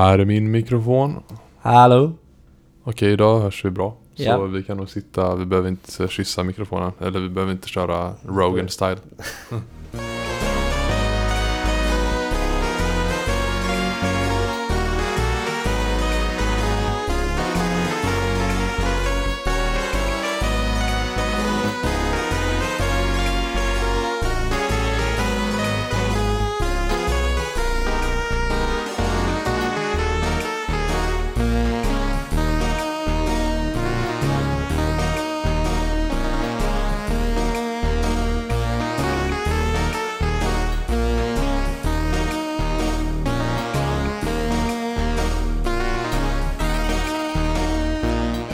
Här är min mikrofon. Hallå? Okej, idag hörs vi bra. Så Ja. vi kan nog sitta, vi behöver inte kyssa mikrofonen. Eller vi behöver inte köra Rogan-style.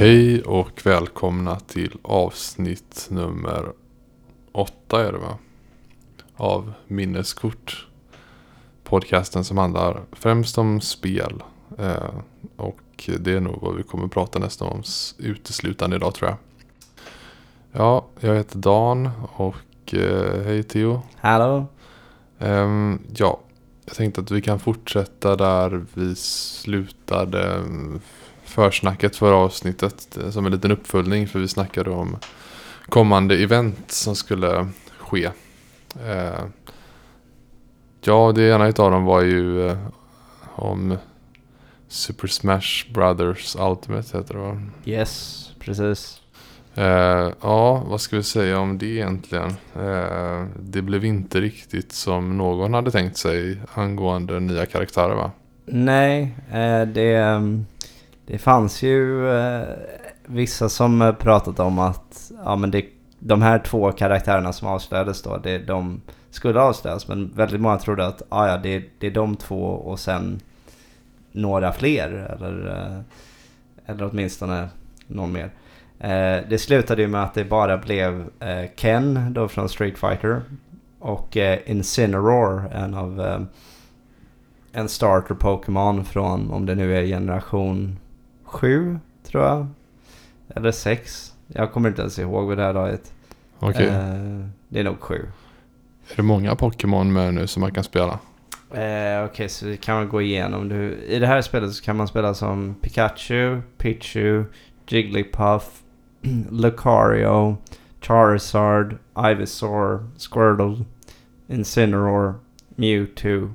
Hej och välkomna till avsnitt nummer åtta är det va? Av Minneskort. Podcasten som handlar främst om spel. Eh, och det är nog vad vi kommer prata nästan om uteslutande idag tror jag. Ja, jag heter Dan och eh, hej Theo. Hallå? Ehm, ja, jag tänkte att vi kan fortsätta där vi slutade försnacket förra avsnittet. eh, Som en liten uppföljning för vi snackade om kommande event som skulle ske. Eh, ja, det ena utav dem var ju eh, om Super Smash Brothers Ultimate heter det va? Yes, precis. Ja, vad ska vi säga om det egentligen? Det blev inte riktigt som någon hade tänkt sig angående nya karaktärer va? Nej, det, ehm, det fanns ju eh, vissa som eh, pratat om att ja, men det, de här två karaktärerna som avslöjades då, det, de skulle avslöjas. Men väldigt många trodde att ah, ja, det, det är de två och sen några fler. Eller, eh, eller åtminstone någon mer. Eh, det slutade ju med att det bara blev eh, Ken då från Street Fighter och eh, Incineroar, en av eh, en starter Pokémon från om det nu är generation 7 tror jag. Eller 6. Jag kommer inte ens ihåg vid det här laget. Okej. Eh, det är nog 7. Är det många Pokémon med nu som man kan spela? Eh, Okej, så vi kan väl gå igenom. Du, I det här spelet så kan man spela som Pikachu, Pichu, Jigglypuff, Lucario, Charizard, Ivysaur, Squirtle, Incineroar, Mewtwo.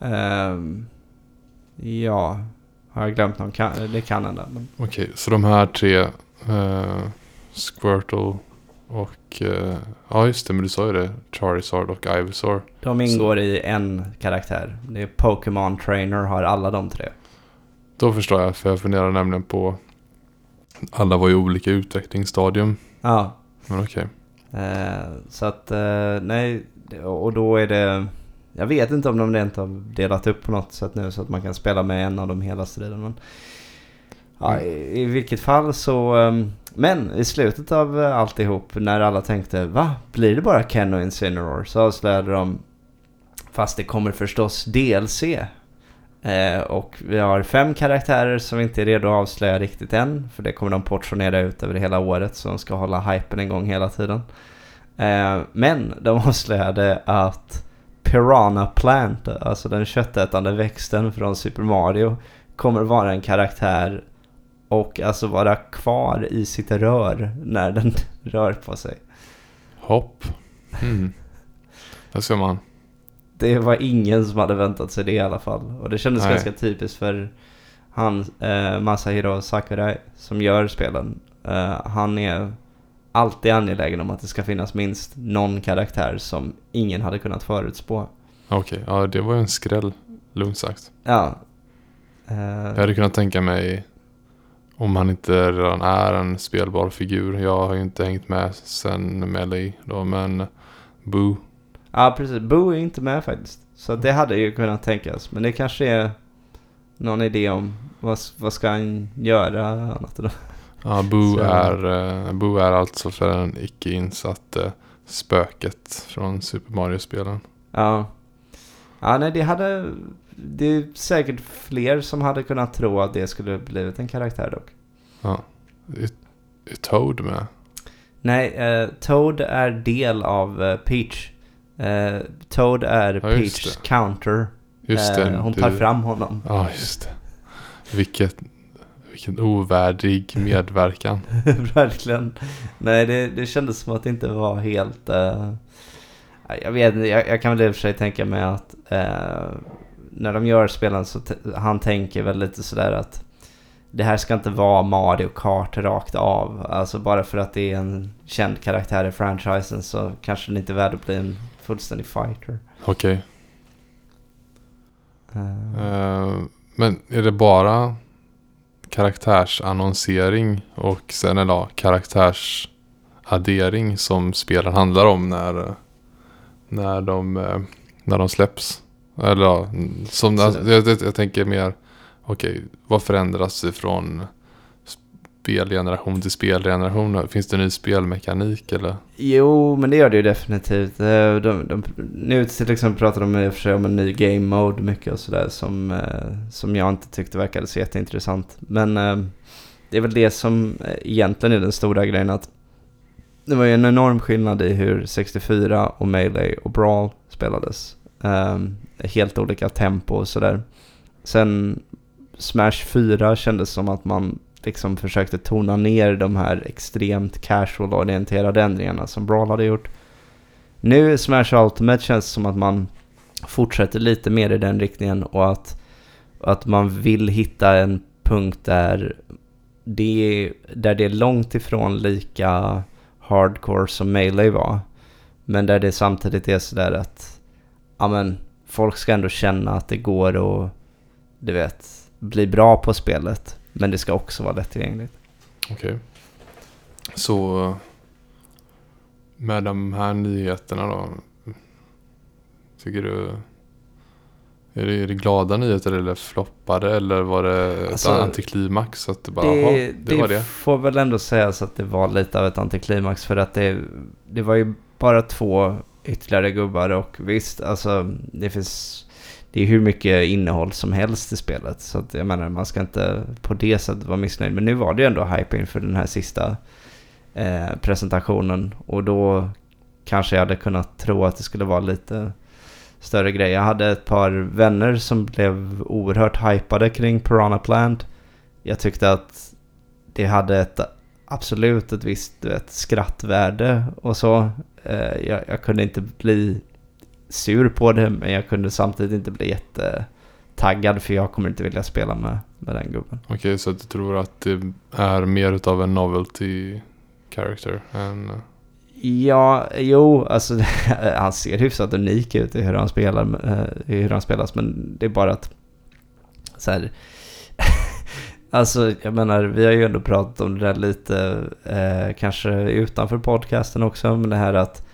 Ehm, ja, har jag glömt någon? Kan, det kan hända. Men, Okej, så de här tre eh, Squirtle och eh, ja just det, men du sa ju det. Charizard och Ivysaur. de ingår i en karaktär. Det är Pokémon Trainer har alla de tre. Då förstår jag, för jag funderar nämligen på alla var i olika utvecklingsstadium. Ja, Men okej. Eh, så att, eh, nej, och då är det... Jag vet inte om de rent har delat upp på något sätt nu så att man kan spela med en av dem hela striden. Men, ja, i, I vilket fall så... ehm, men i slutet av eh, alltihop när alla tänkte va? Blir det bara Ken och Incineroar? Så avslöjade de Fast det kommer förstås DLC. Eh, och vi har fem karaktärer som inte är redo att avslöja riktigt än. För det kommer de portionera ut över hela året så de ska hålla hypen igång hela tiden. Eh, men de avslöjade att Piranha Plant, alltså den köttätande växten från Super Mario, kommer vara en karaktär och alltså vara kvar i sitt rör när den rör på sig. Hopp. Mm. Där ser man. Det var ingen som hade väntat sig det i alla fall. Och det kändes Nej. ganska typiskt för han, eh, Masahiro Sakurai, som gör spelen. Eh, han är alltid angelägen om att det ska finnas minst någon karaktär som ingen hade kunnat förutspå. Okej, ja det var ju en skräll. Lugnt sagt. Ja. Eh, Jag hade kunnat tänka mig om han inte redan är en spelbar figur. Jag har ju inte hängt med sen Melee då, men Boo. Ja, precis. Boo är inte med faktiskt. Så det hade ju kunnat tänkas. Men det kanske är någon idé om vad, vad ska han göra annat då? Ja, Boo Så- är, uh, Boo är alltså för den icke insatte spöket från Super Mario-spelen. Ja. Ja, nej det hade... Det är säkert fler som hade kunnat tro att det skulle blivit en karaktär dock. Ja. Är, är Toad med? Nej, eh, Toad är del av eh, Peach. Eh, Toad är Ja, Peachs counter. Just det. Eh, hon du- tar fram honom. Ja, just det. Vilket, vilken ovärdig medverkan. Verkligen. Nej, det, det kändes som att det inte var helt... eh, jag vet jag, jag kan väl i och för sig tänka mig att eh, när de gör spelen så han tänker väl lite sådär att det här ska inte vara Mario Kart rakt av. Alltså bara för att det är en känd karaktär i franchisen så kanske det inte är värd att bli en fullständig fighter. Okej. Eh, Eh, men är det bara karaktärsannonsering och sen eller ja, karaktärsaddering som spelen handlar om när, när, de, eh, när de släpps? Eller ja, som, Så- alltså, jag, jag, jag tänker mer, okej, vad förändras ifrån spelgeneration till spelgeneration? Finns det ny spelmekanik eller? Jo, men det gör det ju definitivt. Eh, de, de, nu till exempel pratar de i och för sig om en ny game mode mycket och sådär som, eh, som jag inte tyckte verkade så jätteintressant. Men eh, det är väl det som egentligen är den stora grejen att det var ju en enorm skillnad i hur 64 och Melee och Brawl spelades. Helt olika tempo och sådär. Sen Smash 4 kändes som att man liksom försökte tona ner de här extremt casual-orienterade ändringarna som Brawl hade gjort. Nu i Smash Ultimate känns det som att man fortsätter lite mer i den riktningen och att, att man vill hitta en punkt där det, är, där det är långt ifrån lika hardcore som Melee var. Men där det samtidigt är sådär att ja men, folk ska ändå känna att det går att du vet, bli bra på spelet. Men det ska också vara lättillgängligt. Okej. Så med de här nyheterna då. Tycker du... Är det, är det glada nyheter eller floppade eller var det Alltså, ett antiklimax? Att det bara, det, jaha, det, det, var det. får väl ändå sägas att det var lite av ett antiklimax för att det, det var ju bara två ytterligare gubbar och visst, alltså det finns det är hur mycket innehåll som helst i spelet. Så att jag menar, man ska inte på det sättet vara missnöjd. Men nu var det ju ändå hype inför den här sista eh, presentationen. Och då kanske jag hade kunnat tro att det skulle vara lite större grej. Jag hade ett par vänner som blev oerhört hypade kring Piranha Plant. Jag tyckte att det hade ett absolut ett visst du vet, skrattvärde och så. Eh, jag, jag kunde inte bli sur på det men jag kunde samtidigt inte bli jättetaggad för jag kommer inte vilja spela med, med den gubben. Okej, så att du tror att det är mer utav en novelty character än... Ja, jo, alltså han ser hyfsat unik ut i hur han spelar, eh, i hur han spelas men det är bara att så här, Alltså jag menar, vi har ju ändå pratat om det där lite, eh, kanske utanför podcasten också, men det här att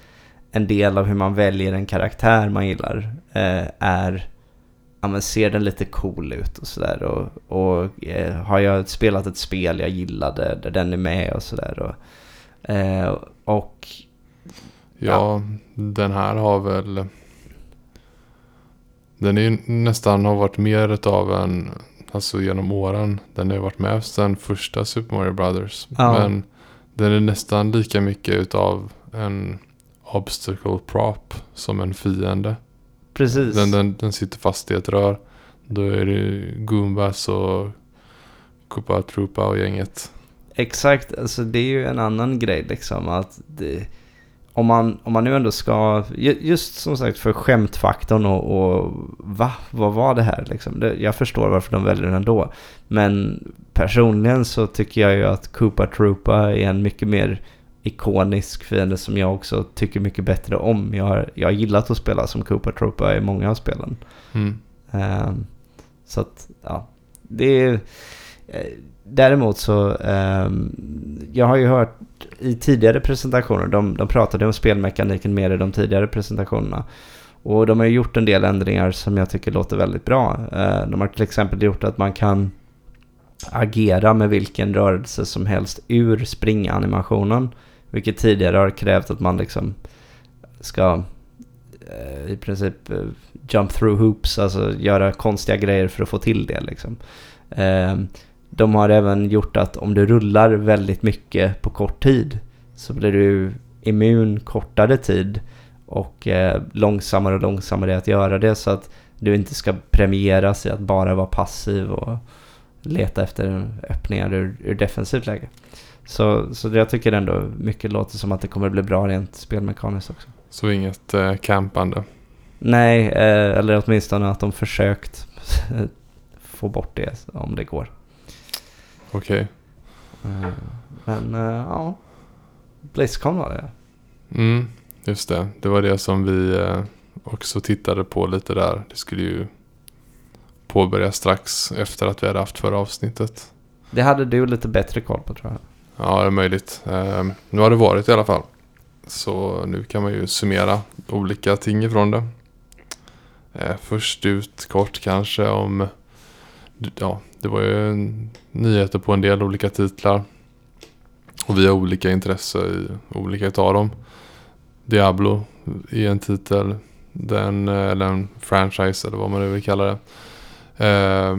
en del av hur man väljer en karaktär man gillar eh, är, ja men ser den lite cool ut och sådär och, och eh, har jag spelat ett spel jag gillade där den är med och sådär och, eh, och Ja, den här har väl... Den är ju nästan har varit mer utav en... Alltså genom åren. Den har ju varit med sedan första Super Mario Brothers. Ja. Men den är nästan lika mycket utav en obstacle prop som en fiende. precis. Den, den, den sitter fast i ett rör. Då är det Goombas och Koopa Troopa och gänget. Exakt, alltså det är ju en annan grej liksom att det, om, man, om man nu ändå ska, ju- just som sagt för skämtfaktorn och, och va, vad var det här liksom? Det, jag förstår varför de väljer den ändå. Men personligen så tycker jag ju att Koopa Troopa är en mycket mer ikonisk fiende som jag också tycker mycket bättre om. Jag har, jag har gillat att spela som Koopa Troopa i många av spelen. Mm. Ehm, så att, ja. Det är... eh, Däremot så, ehm, jag har ju hört i tidigare presentationer, de, de pratade om spelmekaniken mer i de tidigare presentationerna. Och de har gjort en del ändringar som jag tycker låter väldigt bra. Eh, de har till exempel gjort att man kan agera med vilken rörelse som helst ur springanimationen. Vilket tidigare har krävt att man liksom ska eh, i princip eh, jump through hoops, alltså göra konstiga grejer för att få till det liksom. Eh, de har även gjort att om du rullar väldigt mycket på kort tid så blir du immun kortare tid och eh, långsammare och långsammare att göra det så att du inte ska premieras i att bara vara passiv och leta efter öppningar ur, ur defensivt läge. Så, så jag tycker ändå mycket låter som att det kommer bli bra rent spelmekaniskt också. Så inget eh, campande? Nej, eh, eller åtminstone att de försökt få bort det om det går. Okej. Eh, men eh, ja, Blizzcon var det. Mm, just det. Det var det som vi eh, också tittade på lite där. Det skulle ju påbörjas strax efter att vi hade haft förra avsnittet. Det hade du lite bättre koll på tror jag. Ja, det är möjligt. Eh, nu har det varit i alla fall. Så nu kan man ju summera olika ting ifrån det. Eh, först ut kort kanske om... Ja, det var ju nyheter på en del olika titlar. Och vi har olika intresse i olika utav dem. Diablo i en titel. Den, eh, eller en franchise eller vad man nu vill kalla det. Eh,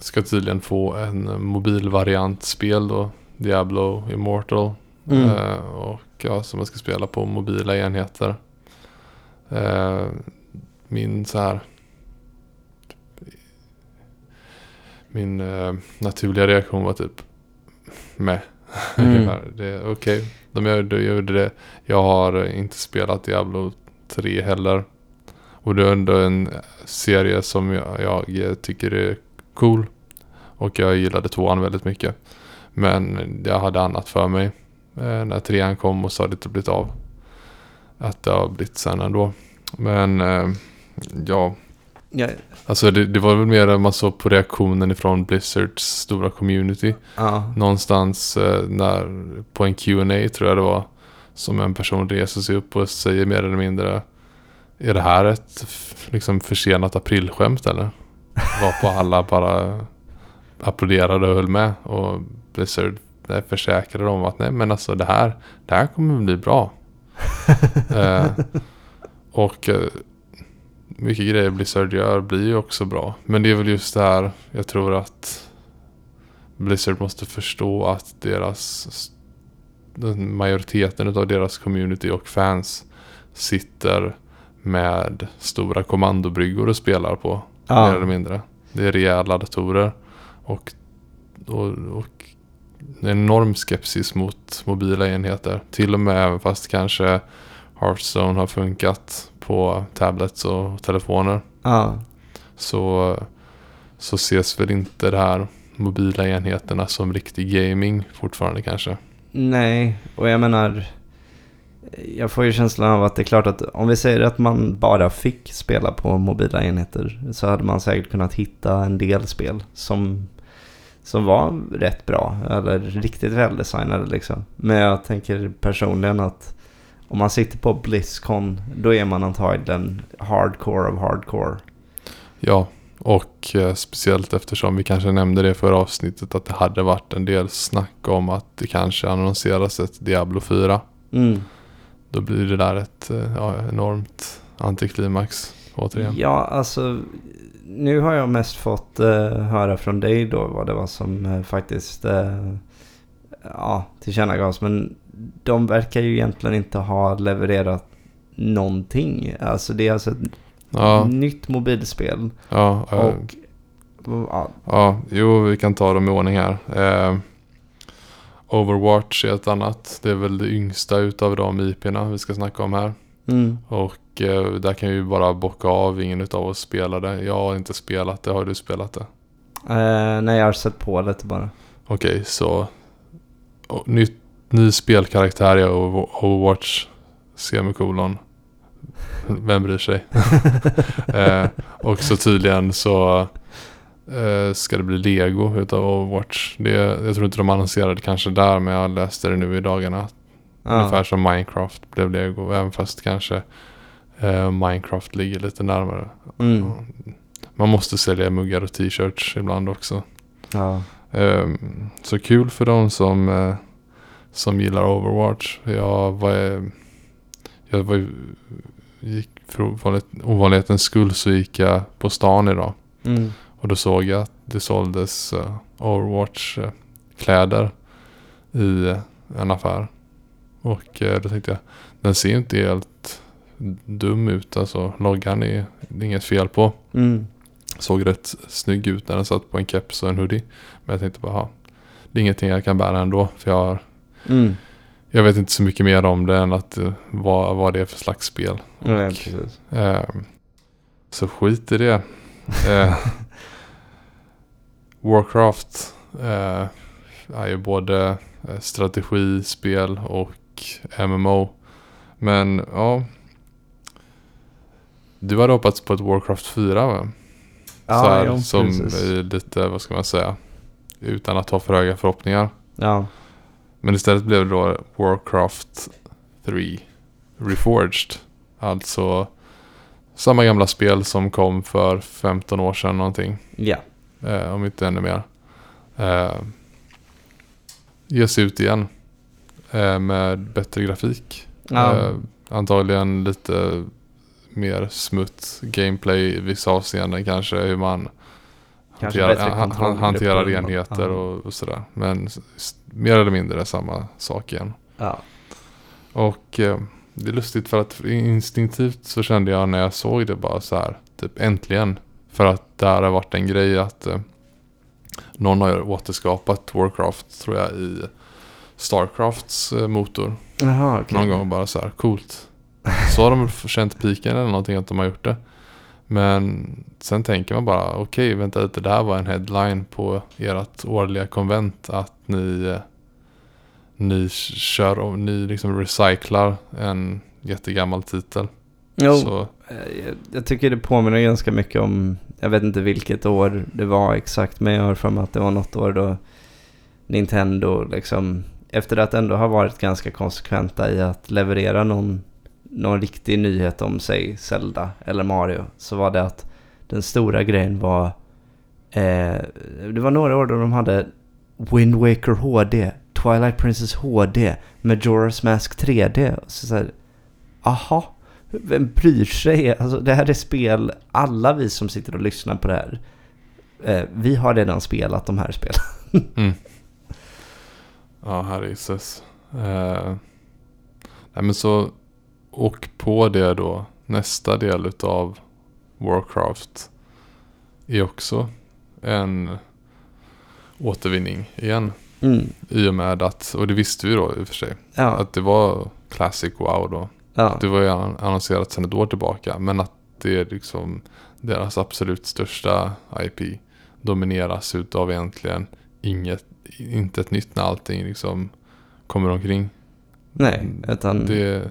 ska tydligen få en mobilvariant spel då. Diablo Immortal. Mm. Eh, och ja, som man ska spela på mobila enheter. Eh, min så här. Min eh, naturliga reaktion var typ med. Mm. Okej, de gör, de gjorde det. Jag har inte spelat Diablo 3 heller. Och det är ändå en serie som jag, jag tycker är cool. Och jag gillade tvåan väldigt mycket. Men jag hade annat för mig. Eh, när trean kom och så har det inte blivit av. Att det har blivit sen ändå. Men eh, ja, Ja, alltså det, det var väl mer att man såg på reaktionen ifrån Blizzards stora community. ja. Någonstans eh, när, på en Q&A tror jag det var. Som en person reser sig upp och säger mer eller mindre. Är det här ett liksom försenat aprilskämt eller? Var på alla bara applåderade och höll med. Och Blizzard försäkrade om att nej men alltså det här, det här kommer bli bra. eh, och eh, mycket grejer Blizzard gör blir ju också bra. Men det är väl just det här, jag tror att Blizzard måste förstå att deras majoriteten av deras community och fans sitter med stora kommandobryggor och spelar på. Ja. Mer eller mindre. Det är rejäla datorer. Och, och, och enorm skepsis mot mobila enheter. Till och med även fast kanske Hearthstone har funkat på tablets och telefoner. ja. Så, så ses väl inte det här mobila enheterna som riktig gaming fortfarande kanske. Nej, och jag menar... Jag får ju känslan av att det är klart att om vi säger att man bara fick spela på mobila enheter så hade man säkert kunnat hitta en del spel som, som var rätt bra eller riktigt väldesignade liksom. Men jag tänker personligen att om man sitter på Blizzcon då är man antagligen hardcore of hardcore. Ja, och eh, speciellt eftersom vi kanske nämnde det förra avsnittet att det hade varit en del snack om att det kanske annonseras ett Diablo 4. Mm. Då blir det där ett eh, ja, enormt antiklimax återigen. Ja, alltså nu har jag mest fått eh, höra från dig då vad det var som eh, faktiskt eh, ja, tillkännagavs. Men de verkar ju egentligen inte ha levererat någonting. Alltså det är alltså ett Ja, nytt mobilspel. ja, ja, Och ja, ja, jo vi kan ta dem i ordning här. Eh, Overwatch är ett annat. Det är väl det yngsta utav de IP'na vi ska snacka om här. mm, Och eh, där kan vi bara bocka av. Ingen utav oss spelade. Jag har inte spelat det. Har du spelat det? eh, nej, jag har sett på lite bara. Okej, så och, ny, ny spelkaraktär i Over- Overwatch semikolon. Vem bryr sig? eh, och så tydligen så eh, ska det bli Lego utav Overwatch. Det, jag tror inte de annonserade kanske där men jag läste det nu i dagarna. Ungefär Ja, som Minecraft blev Lego. Även fast kanske eh, Minecraft ligger lite närmare. mm, Man måste sälja muggar och t-shirts ibland också. ja. Ehm, så kul för de som, eh, som gillar Overwatch. Jag var, eh, jag var gick för ovanligt, ovanlighetens skull så gick jag på stan idag. Mm. Och då såg jag att det såldes uh, eh, kläder i eh, en affär. Och eh, då tänkte jag, den ser inte helt dum ut. Alltså loggan är det är inget fel på. Mm. Såg rätt snygg ut när den satt på en keps och en hoodie. Men jag tänkte bara, "Ha, det är ingenting jag kan bära ändå. För jag, har, Mm. jag vet inte så mycket mer om det än att eh, vad, vad det är för slags spel. Ja, precis. Eh, så skit i det. Eh, Warcraft eh, är ju både eh, strategispel och MMO. Men ja. Du hade hoppats på ett Warcraft 4 va? så här, jo, som precis. är lite, vad ska man säga, utan att ha för höga förhoppningar. Ja. Men istället blev det då Warcraft 3 Reforged. Alltså samma gamla spel som kom för 15 år sedan någonting. Ja. Eh, om inte ännu mer. Eh, ges ut igen. Eh, med bättre grafik. Ja. Eh, antagligen lite mer smutt gameplay i vissa avseenden kanske. Hur man Kanske hanterar, han, han, hanterar enheter och, och sådär. Men mer eller mindre samma sak igen. Ja. Och eh, det är lustigt för att instinktivt så kände jag när jag såg det bara så här. Typ äntligen. För att det här har varit en grej att eh, någon har återskapat Warcraft tror jag i Starcrafts eh, motor. Jaha, okej. Någon gång bara så här coolt. Så har de känt piken eller någonting att de har gjort det. Men sen tänker man bara okej vänta lite det här var en headline på ert årliga konvent att ni eh, ni kör och ni liksom recyclar en jättegammal titel. Jo, Så eh, jag, jag tycker det påminner ganska mycket om, jag vet inte vilket år det var exakt, men jag har för mig att det var något år då Nintendo liksom, efter att ändå ha varit ganska konsekventa i att leverera någon, någon riktig nyhet om sig, Zelda eller Mario, så var det att den stora grejen var, eh, det var några år då de hade Wind Waker HD, Twilight Princess HD, Majora's Mask 3D. Så så här, aha, vem bryr sig? Alltså det här är spel, alla vi som sitter och lyssnar på det här, eh, vi har redan spelat de här spelen. mm. Ja herregisses. Eh, nej men så och på det då nästa del utav Warcraft är också en återvinning igen. Mm. I och med att, och det visste vi då i och för sig, Ja, att det var Classic WoW då. ja, Det var ju annon- annonserat sedan ett år tillbaka. Men att det är liksom deras absolut största IP domineras utav egentligen inget, inte ett nytt när allting liksom kommer omkring. nej, utan. Det,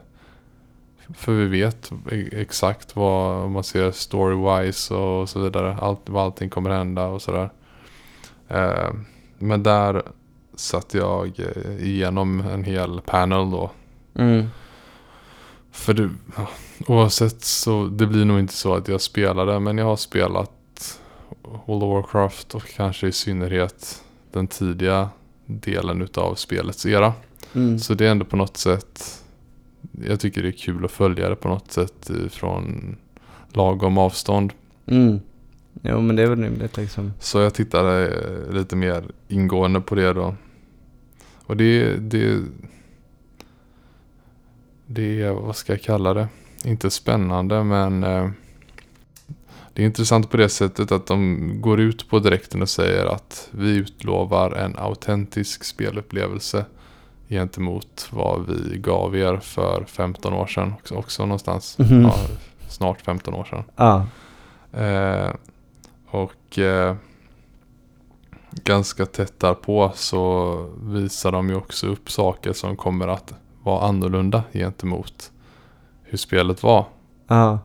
för vi vet e- exakt vad man ser story-wise och så vidare. Allt, vad allting kommer hända och sådär. Eh, men där satt jag igenom en hel panel då. mm, För det, oavsett så det blir nog inte så att jag spelade. Men jag har spelat World of Warcraft och kanske i synnerhet den tidiga delen utav spelets era. mm, Så det är ändå på något sätt Jag tycker det är kul att följa det på något sätt från lagom avstånd. mm. Jo, men det är väl rimligt liksom. Så jag tittade eh, lite mer ingående på det då. Och det, det, det är, vad ska jag kalla det? Inte spännande men eh, det är intressant på det sättet att de går ut på direkten och säger att vi utlovar en autentisk spelupplevelse gentemot vad vi gav er för 15 år sedan. Också, också någonstans. Mhm. Ja, snart 15 år sedan. Ja, Eh, och eh, ganska tätt därpå så visar de ju också upp saker som kommer att vara annorlunda gentemot hur spelet var. ja,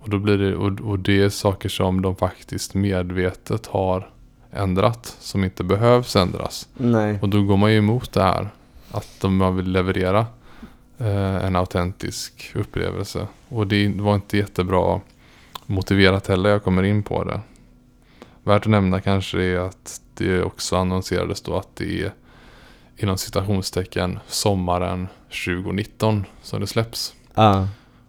Och, då blir det, och, och det är saker som de faktiskt medvetet har ändrat som inte behövs ändras. nej, Och då går man ju emot det här. Att de vill leverera eh, en autentisk upplevelse. Och det var inte jättebra motiverat heller. Jag kommer in på det. Värt att nämna kanske är att det också annonserades då att det är inom citationstecken sommaren 2019 som det släpps. ja,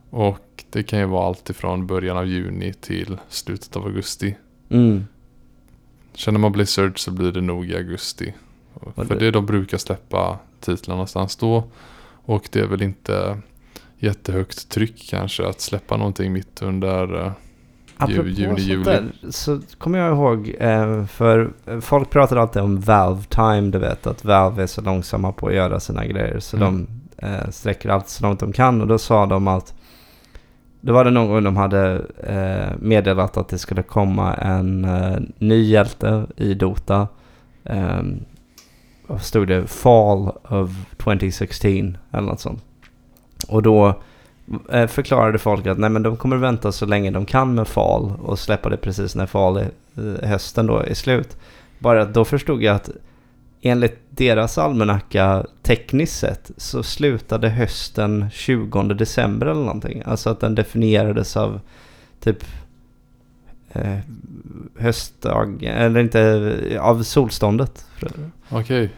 Och det kan ju vara allt ifrån början av juni till slutet av augusti. mm, Känner man Blizzard så blir det nog i augusti. Och För det- det de brukar släppa titlar någonstans då. Och det är väl inte jättehögt tryck kanske att släppa någonting mitt under eh, Apropå juni, juli. där, så kommer jag ihåg, eh, för folk pratar alltid om Valve time, du vet att Valve är så långsamma på att göra sina grejer. Så Mm. de eh, sträcker allt så långt de kan och då sa de att då var det någon gång de hade eh, meddelat att det skulle komma en eh, ny hjälte i Dota. Stod det Fall of 2016 eller något sånt. Och då eh, förklarade folk att nej men de kommer vänta så länge de kan med Fall och släppa det precis när Fall är, eh, hösten då är slut. Bara att då förstod jag att enligt deras almanacka tekniskt sett så slutade hösten 20 december eller någonting. Alltså att den definierades av typ eh, höstdag, eller inte, av solståndet. Okej.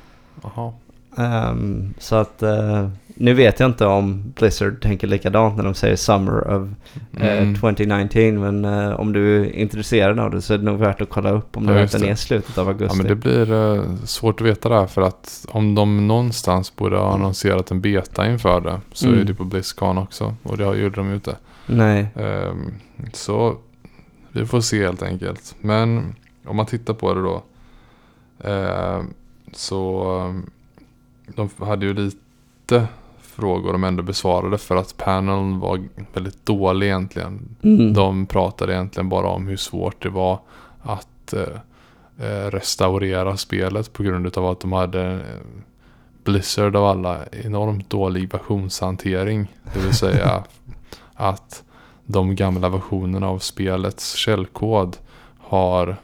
Jaha. Ehm, så att eh, nu vet jag inte om Blizzard tänker likadant när de säger Summer of eh, Mm. 2019. Men eh, om du är intresserad av det så är det nog värt att kolla upp om det Ja, det. är slutet av Ja augusti. men det blir svårt att veta där för att om de någonstans borde ha annonserat en beta inför det så Mm. är det på Blizzcon också och det har- gjorde de ju inte. Nej. Ehm, så vi får se helt enkelt. Men om man tittar på det då. ehm, så ehm, de hade ju lite frågor de ändå besvarade för att paneln var väldigt dålig egentligen. Mm. De pratade egentligen bara om hur svårt det var att eh, eh, restaurera spelet på grund av att de hade eh, Blizzard av alla enormt dålig versionshantering. Det vill säga att de gamla versionerna av spelets källkod har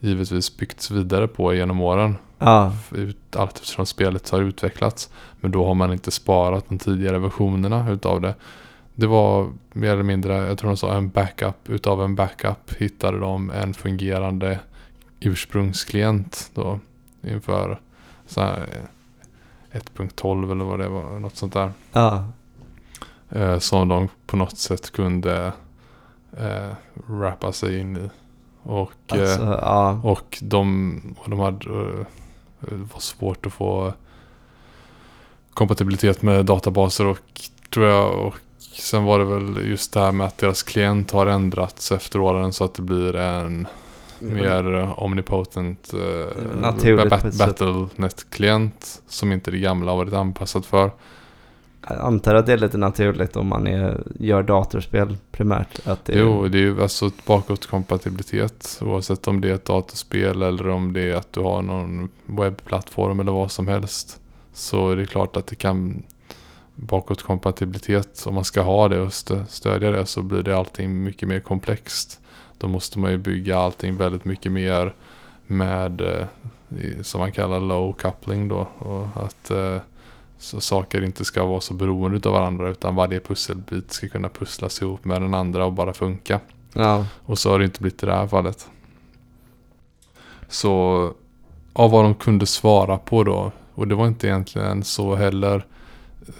givetvis byggts vidare på genom åren. Ut, allt eftersom spelet har utvecklats. Men då har man inte sparat de tidigare versionerna utav det. Det var mer eller mindre, jag tror de sa en backup utav en backup hittade de en fungerande ursprungsklient då inför så här, eh, 1.12 eller vad det var, något sånt där. Ja. Eh, som de på något sätt kunde eh, rappa sig in i. Och, eh, Alltså, ja. och de, och de hade, eh, det var svårt att få kompatibilitet med databaser och tror jag. Och sen var det väl just det här med att deras klient har ändrats efter åren så att det blir en mer eh, omnipotent eh, Naturligt ba- på ett sätt. Battlenet-klient som inte det gamla har varit anpassat för. Jag antar att det är lite naturligt om man är, gör datorspel primärt. Att det är, Jo, det är ju alltså bakåtkompatibilitet oavsett om det är ett datorspel eller om det är att du har någon webbplattform eller vad som helst. Så är det klart att det kan bakåtkompatibilitet, om man ska ha det och stödja det så blir det allting mycket mer komplext. Då måste man ju bygga allting väldigt mycket mer med eh, som man kallar low coupling då. Och att eh, så saker inte ska vara så beroende av varandra utan varje pusselbit ska kunna pusslas ihop med den andra och bara funka. Ja. Och så har det inte blivit i det här fallet. Så av vad de kunde svara på då. Och det var inte egentligen så heller eh,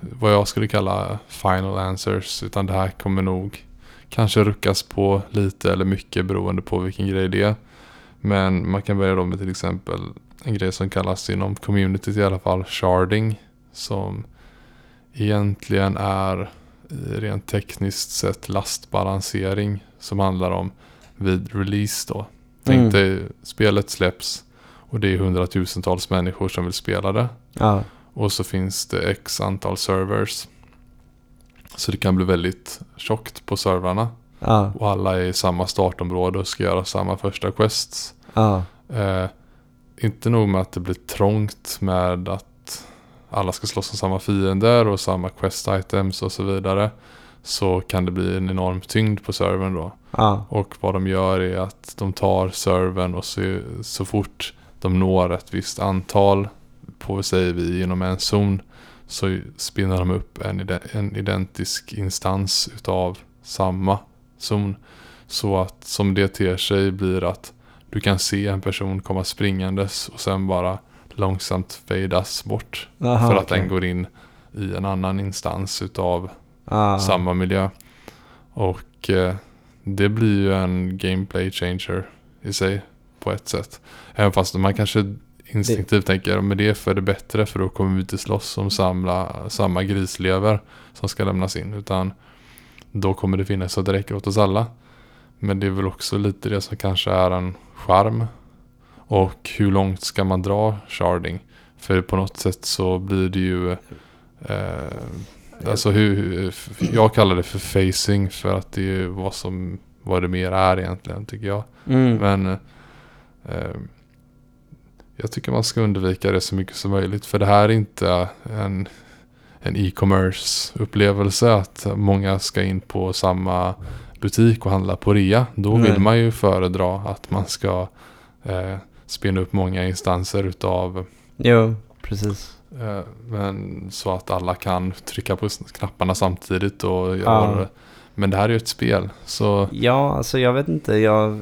vad jag skulle kalla final answers. Utan det här kommer nog kanske ruckas på lite eller mycket beroende på vilken grej det är. Men man kan börja då med till exempel en grej som kallas inom communityt i alla fall sharding. Som egentligen är rent tekniskt sett lastbalansering som handlar om vid release då. Tänk Mm. dig spelet släpps och det är hundratusentals människor som vill spela det. Ja. Och så finns det x antal servers. Så det kan bli väldigt tjockt på servrarna. Ja. Och alla är i samma startområde och ska göra samma första quests. Ja. Eh, inte nog med att det blir trångt med att alla ska slåss om samma fiender och samma quest items och så vidare. Så kan det bli en enorm tyngd på servern då. Ja. Och vad de gör är att de tar servern och så, så fort de når ett visst antal på, säger vi, inom en zon. Så spinner de upp en, ide- en identisk instans utav samma zon. Så att som det ter sig blir att du kan se en person komma springandes och sen bara långsamt fadas bort. Aha, för att okej. den går in i en annan instans utav Ja. samma miljö. Och eh, det blir ju en gameplay changer i sig på ett sätt. Även fast man kanske instinktivt tänker jag, men det är för det bättre för då kommer vi inte slåss om samla, samma grislever som ska lämnas in. Utan då kommer det finnas så det räcker åt oss alla. Men det är väl också lite det som kanske är en charm. Och hur långt ska man dra sharding? För på något sätt så blir det ju... Eh, alltså hur, jag kallar det för facing för att det är vad som vad det mer är egentligen tycker jag. Mm. Men eh, jag tycker man ska undvika det så mycket som möjligt. För det här är inte en, en e-commerce upplevelse att många ska in på samma butik och handla på rea. Då Nej. vill man ju föredra att man ska eh, spinna upp många instanser utav Jo, precis. eh, men så att alla kan trycka på knapparna samtidigt. Och, Ja. och, men det här är ju ett spel. Så Ja, alltså jag vet inte. Jag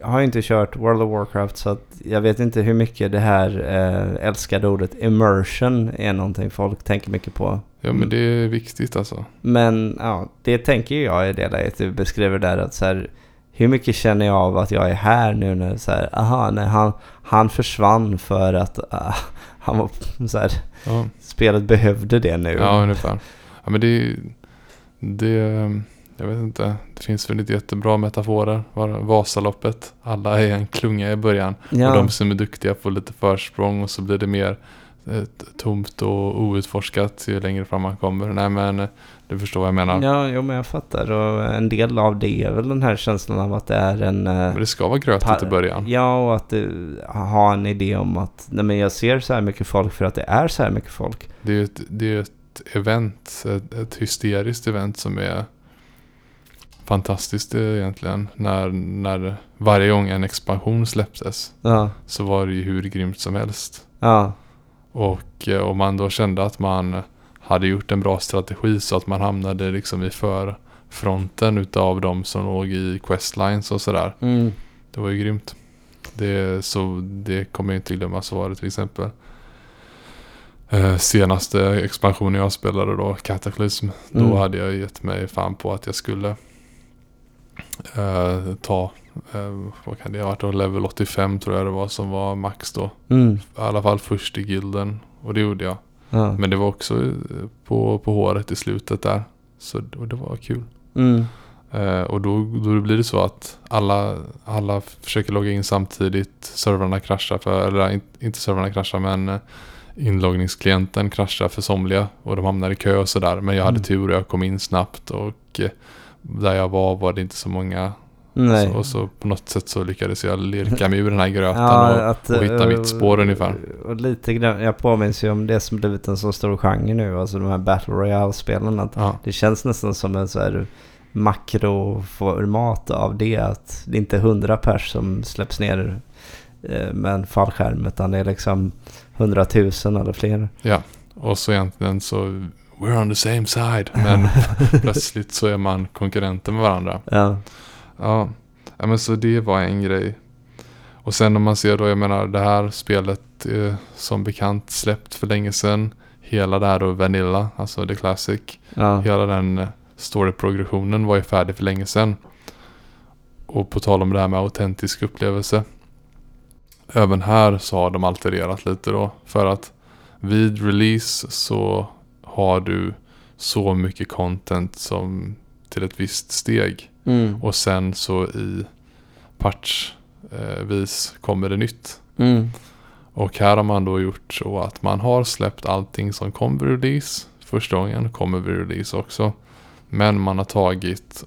har ju inte kört World of Warcraft så jag vet inte hur mycket det här eh, älskade ordet immersion är någonting folk tänker mycket på. ja, men det är viktigt alltså. Men ja, det tänker jag i det läget du beskriver där att så här, hur mycket känner jag av att jag är här nu när så här, aha, nej, han, han försvann för att ah, han var så här, Ja. spelet behövde det nu. Ja, ungefär. Ja, men det, det, jag vet inte. Det finns väl lite jättebra metaforer. Vasaloppet. Alla är en klunga i början. Ja. Och de som är duktiga får lite försprång och så blir det mer eh, tomt och outforskat ju längre fram man kommer. Nej men eh, du förstår vad jag menar. Ja, jo, men jag fattar. Och en del av det är väl den här känslan av att det är en... eh, Men det ska vara grötigt i början. Ja, och att uh, ha en idé om att nej, men jag ser så här mycket folk för att det är så här mycket folk. Det är ju ett, det är ju ett event, ett, ett hysteriskt event som är fantastiskt eh, egentligen. När, när varje gång en expansion släpptes Ja, så var det ju hur grymt som helst. ja, Och eh, om man då kände att man hade gjort en bra strategi så att man hamnade liksom i förfronten utav de som låg i questlines och sådär. mm, Det var ju grymt. Det, så det kommer jag inte glömma så var det till exempel. Eh, senaste expansionen jag spelade då, Cataclysm. Då Mm. hade jag gett mig fan på att jag skulle eh, ta, eh, vad kan det ha varit då, level 85 tror jag det var som var max då. mm, I alla fall först i gilden. Och det gjorde jag. ja, Men det var också eh, på, på håret i slutet där. Så och det var kul. mm, Eh, och då, då blir det så att alla, alla försöker logga in samtidigt. Servrarna kraschar för, eller in, inte servrarna kraschar men eh, inloggningsklienten kraschar för somliga. Och de hamnar i kö och sådär. Men jag hade Mm. tur och jag kom in snabbt. Och eh, där jag var var det inte så många. nej. Så, och så på något sätt så lyckades jag lirka mig ur den här gröten. Ja, och, att, och hitta eh, mitt spår ungefär. Och lite grann, jag påminns ju om det som blivit en så stor genre nu, alltså de här Battle Royale-spelen. Att Ja, det känns nästan som en så här makroformat av det. Att det inte är hundra pers som släpps ner eh, med en fallskärm, utan det är liksom hundratusen eller fler. och så egentligen så We're on the same side. Men plötsligt så är man konkurrenter med varandra. Ja, Ja, ja men så det var en grej. Och sen om man ser då, jag menar det här spelet är som bekant släppt för länge sedan. Hela det här då Vanilla, alltså The Classic. ja, Hela den eh, story-progressionen var ju färdig för länge sedan. Och på tal om det här med autentisk upplevelse. Även här så har de altererat lite då. För att vid release så har du så mycket content som till ett visst steg. mm, Och sen så i patchvis kommer det nytt. mm, Och här har man då gjort så att man har släppt allting som kom vid release. Första gången kommer vid release också. Men man har tagit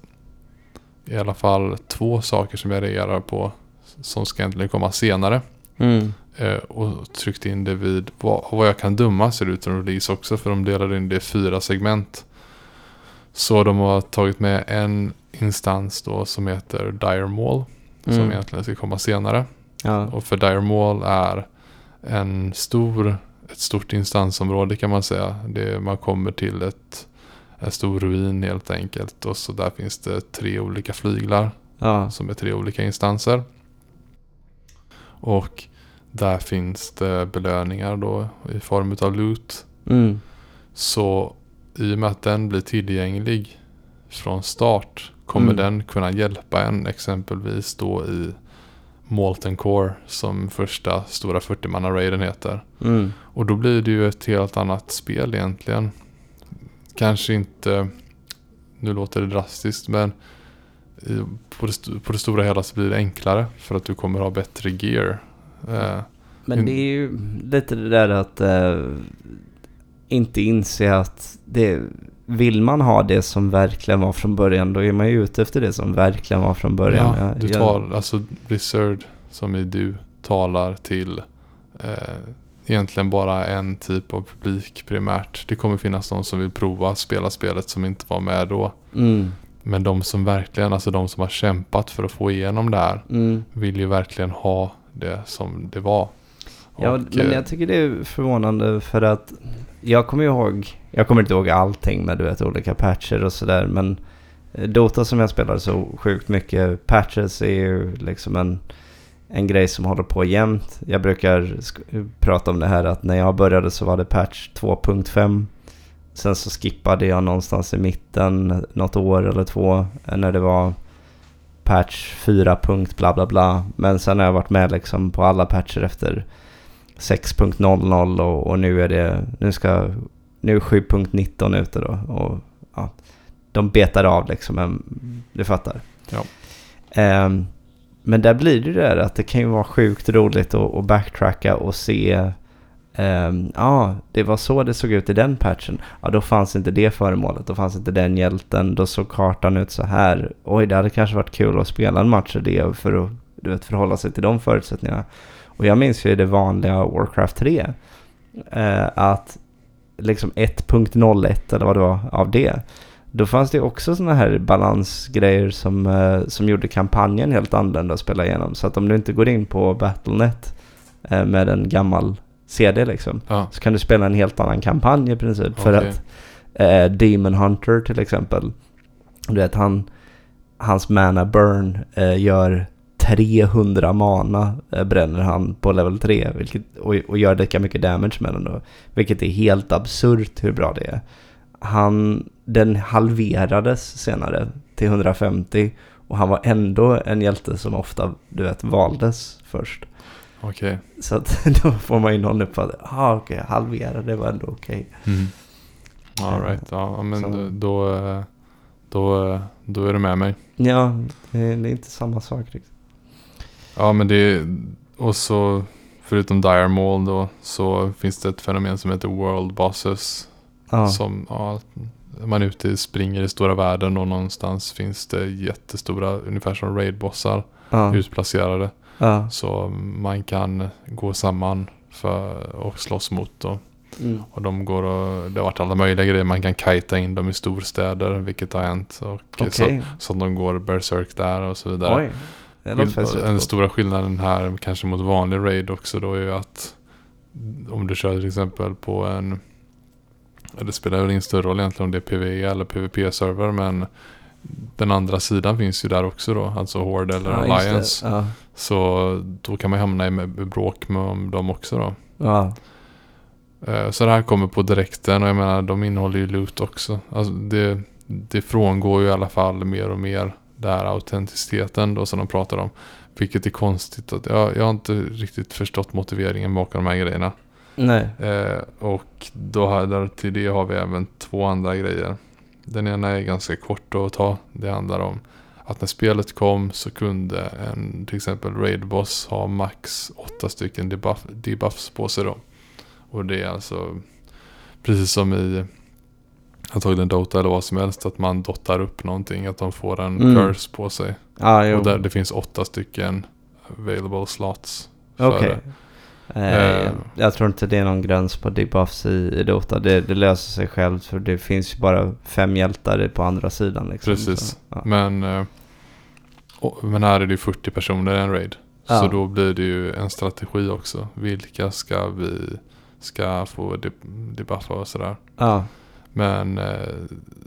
i alla fall två saker som jag reagerar på. Som ska egentligen komma senare. mm, Eh, och tryckt in det vid, vad, vad jag kan döma ser det ut som release också. För de delar in det i fyra segment. Så de har tagit med en instans då som heter Dire Mall. Som mm. egentligen ska komma senare. Ja, Och för Dire Mall är en stor, ett stort instansområde kan man säga. Det, man kommer till ett, en stor ruin helt enkelt. Och så där finns det tre olika flyglar ja, som är tre olika instanser. Och där finns det belöningar då i form av loot. mm, Så i och med att den blir tillgänglig från start kommer Mm. den kunna hjälpa en exempelvis då i Molten Core som första stora 40-manna raiden heter. Mm. Och då blir det ju ett helt annat spel egentligen. Kanske inte, nu låter det drastiskt men i, på, det, på det stora hela så blir det enklare för att du kommer ha bättre gear. Eh, Men det är ju lite det där att eh, inte inse att det, vill man ha det som verkligen var från början då är man ju ute efter det som verkligen var från början. ja, du tar, alltså Blizzard som i du talar till eh, egentligen bara en typ av publik primärt. Det kommer finnas de som vill prova att spela spelet som inte var med då. Mm, Men de som verkligen, alltså de som har kämpat för att få igenom det här mm. vill ju verkligen ha det som det var. Ja, Och, men eh, jag tycker det är förvånande för att jag kommer ihåg, jag kommer inte ihåg allting med du vet olika patcher och sådär men eh, Dota som jag spelar så sjukt mycket, patches är ju liksom en, en grej som håller på jämt. Jag brukar prata om det här att när jag började så var det patch 2.5 Sen så skippade jag någonstans i mitten något år eller två eh, när det var patch 4. punkt bla bla bla. Men sen har jag varit med liksom på alla patcher efter 6.00 och, och nu är det, nu ska, nu är 7.19 ute då och ja, de betar av liksom, en, du fattar. Ja. Ehm, men där blir det ju det där att det kan ju vara sjukt roligt att, att backtracka och se ehm, Ja, det var så det såg ut i den patchen. Ja, då fanns inte det föremålet. Då fanns inte den hjälten. Då såg kartan ut så här. Oj, det hade kanske varit kul att spela en match i det för att du vet, förhålla sig till de förutsättningarna. Och jag minns ju det vanliga Warcraft 3 eh, att liksom 1.01 eller vad det var av det. Då fanns det också sådana här balansgrejer som, eh, som gjorde kampanjen helt annorlunda att spela igenom. Så att om du inte går in på Battlenet eh, med en gammal CD liksom Ja, så kan du spela en helt annan kampanj i princip. För Okej. att eh, Demon Hunter till exempel. Du vet han, hans mana burn eh, gör 300 mana eh, bränner han på level 3. Vilket, och, och gör lika mycket damage med den då. Vilket är helt absurt hur bra det är. Han, den halverades senare till 150. Och han var ändå en hjälte som ofta, du vet, valdes först. Okej. Så att då får man ju någon uppfattning. Ja, okej, halvera, det var ändå okej. Mm. All right. Ja, men Så- då, eh, då, då är du med mig. Ja, det är, inte samma sak riktigt. Ja, men det är, och så förutom Dire Maul då så finns det ett fenomen som heter World Bosses. Ja, Som, ja, man är ute springer i stora världen och någonstans finns det jättestora, ungefär som raid-bossar ja, utplacerade. Ja. Så man kan gå samman för och slåss mot dem. Mm. Och de går och, det har varit alla möjliga grejer. Man kan kajta in dem i storstäder, vilket har hänt. Och Okej. så, så de går berserk där och så vidare. Den stora skillnaden här kanske mot vanlig raid också då är ju att om du kör till exempel på en det spelar väl ingen större roll egentligen om det är PvE eller PvP-server men den andra sidan finns ju där också då, alltså Horde eller Ja. Alliance. Ja, Så då kan man hamna i bråk med dem också då. ja. Eh, Så det här kommer på direkten och jag menar de innehåller ju loot också. Alltså det, det frångår ju i alla fall mer och mer den här autenticiteten då som de pratar om. Vilket är konstigt. Att jag, jag har inte riktigt förstått motiveringen bakom de här grejerna. Nej. Eh, och då har, där till det har vi även två andra grejer. Den ena är ganska kort att ta. Det handlar om att när spelet kom så kunde en till exempel raid boss ha max åtta stycken debuff, debuffs på sig då. Och det är alltså precis som i antagligen Dota eller vad som helst att man dottar upp någonting. Att de får en Mm. curse på sig. Jo. Och där det finns åtta stycken available slots. för Okej. det. Eh, Eh. jag tror inte det är någon gräns på debuffs i, i Dota. Det, det löser sig självt för det finns ju bara fem hjältar på andra sidan. Liksom. Precis. Så, ja. Men, och, men här är det ju 40 personer i en raid. Ja. Så då blir det ju en strategi också. Vilka ska vi ska få de- debuffa och sådär. ja. Men eh,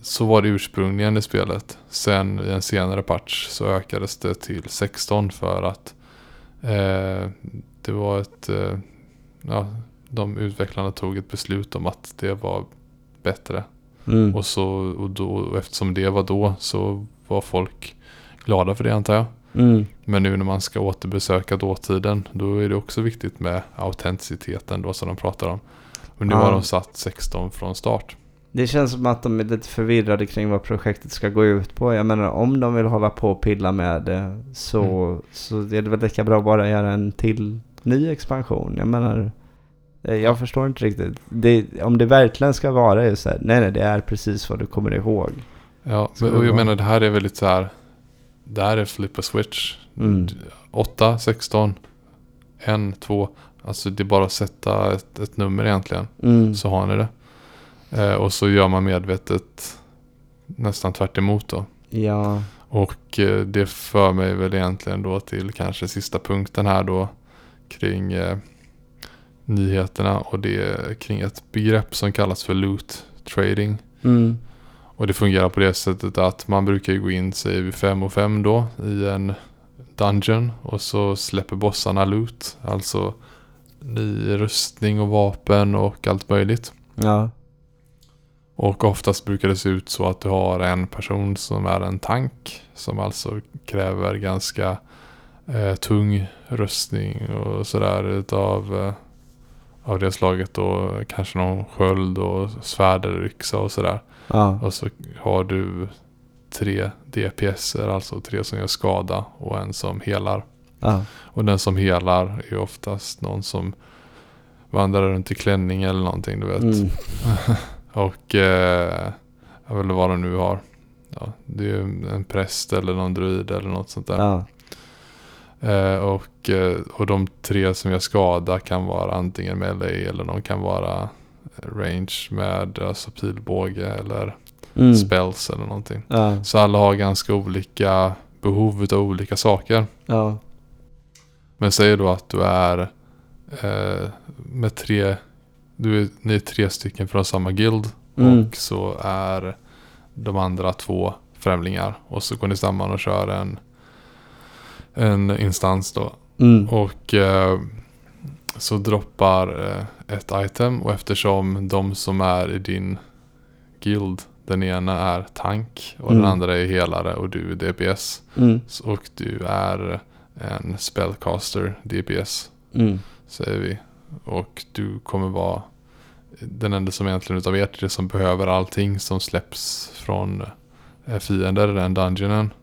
så var det ursprungligen i spelet. Sen i en senare patch så ökades det till 16 för att eh, det var ett... Eh, ja, de utvecklarna tog ett beslut om att det var bättre. Mm. Och, så, och, då, och eftersom det var då så var folk glada för det antar jag. Mm. Men nu när man ska återbesöka dåtiden då är det också viktigt med autenticiteten då som de pratar om. Och nu Ja. har de satt 16 från start. Det känns som att de är lite förvirrade kring vad projektet ska gå ut på. Jag menar om de vill hålla på och pilla med det så, Mm. så är det väl lika bra att bara göra en till ny expansion. Jag menar, eh, jag förstår inte riktigt. Det, om det verkligen ska vara så här, nej nej det är precis vad du kommer ihåg. Ja, men, och jag menar det här är väldigt så här. Det här är flip a switch. Mm. 8, 16, 1, 2. Alltså det är bara att sätta ett, ett nummer egentligen. Mm. Så har ni det. Eh, och så gör man medvetet nästan tvärt emot då. Ja. Och eh, det för mig väl egentligen då till kanske sista punkten här då kring eh, nyheterna och det är kring ett begrepp som kallas för loot trading. Mm. Och det fungerar på det sättet att man brukar gå in säger vi 5 och 5 då i en dungeon och så släpper bossarna loot. Alltså ny rustning och vapen och allt möjligt. Ja. Och oftast brukar det se ut så att du har en person som är en tank. Som alltså kräver ganska eh, tung rustning och sådär utav eh, av det slaget. Och kanske någon sköld och svärd eller yxa och sådär. Ja. Och så har du tre DPSer, alltså tre som gör skada och en som helar. Ja. Och den som helar är oftast någon som vandrar runt i klänning eller någonting du vet. Mm. Och eh, jag vet vad de nu har. Ja, det är en präst eller någon druid eller något sånt där. Ja. Eh, och, eh, och de tre som gör skada kan vara antingen melee eller de kan vara range med alltså pilbåge eller Mm. spells eller någonting. Ja. Så alla har ganska olika behov av olika saker. Ja. Men säg då att du är eh, med tre, du är, ni är tre stycken från samma guild. Mm. Och så är de andra två främlingar. Och så går ni samman och kör en, en instans då. Mm. Och eh, så droppar eh, ett item. Och eftersom de som är i din guild. Den ena är tank och Mm. den andra är helare och du är DPS. Mm. Och du är en spellcaster DPS Mm. säger vi. Och du kommer vara den enda som egentligen utav er tre som behöver allting som släpps från eh, fiender i den dungeonen.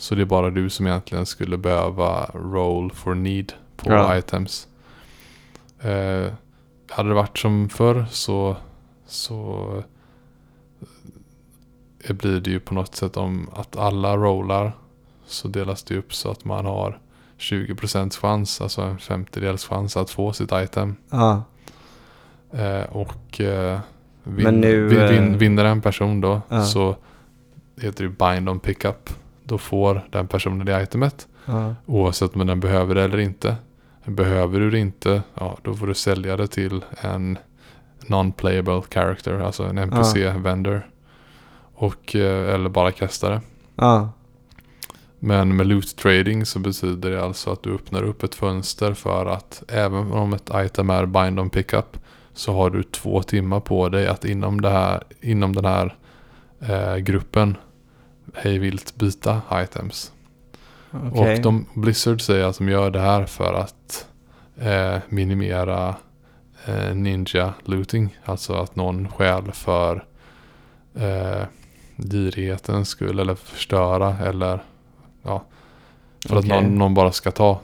Så det är bara du som egentligen skulle behöva roll for need på Ja. items. Eh, hade det varit som förr så, så eh, blir det ju på något sätt om att alla rollar så delas det upp så att man har 20% chans, alltså en femtedels chans att få sitt item. Ja. Eh, och eh, vin, nu, vin, vin, eh, vinner en person då Ja. så heter det bind on pickup. Då får den personen det itemet. Ja. Oavsett om den behöver det eller inte. Behöver du det inte, ja då får du sälja det till en non-playable character, alltså en NPC-vendor. Och, eh, eller bara kasta det. Men med loot trading så betyder det alltså att du öppnar upp ett fönster för att även om ett item är bind on pickup så har du två timmar på dig att inom, det här, inom den här eh, gruppen hej vilt byta items. Okej. Och de, Blizzard säger att de gör det här för att eh, minimera eh, ninja looting. Alltså att någon stjäl för eh, girighetens skull eller förstöra eller ja. För att Okej. någon, någon bara ska ta.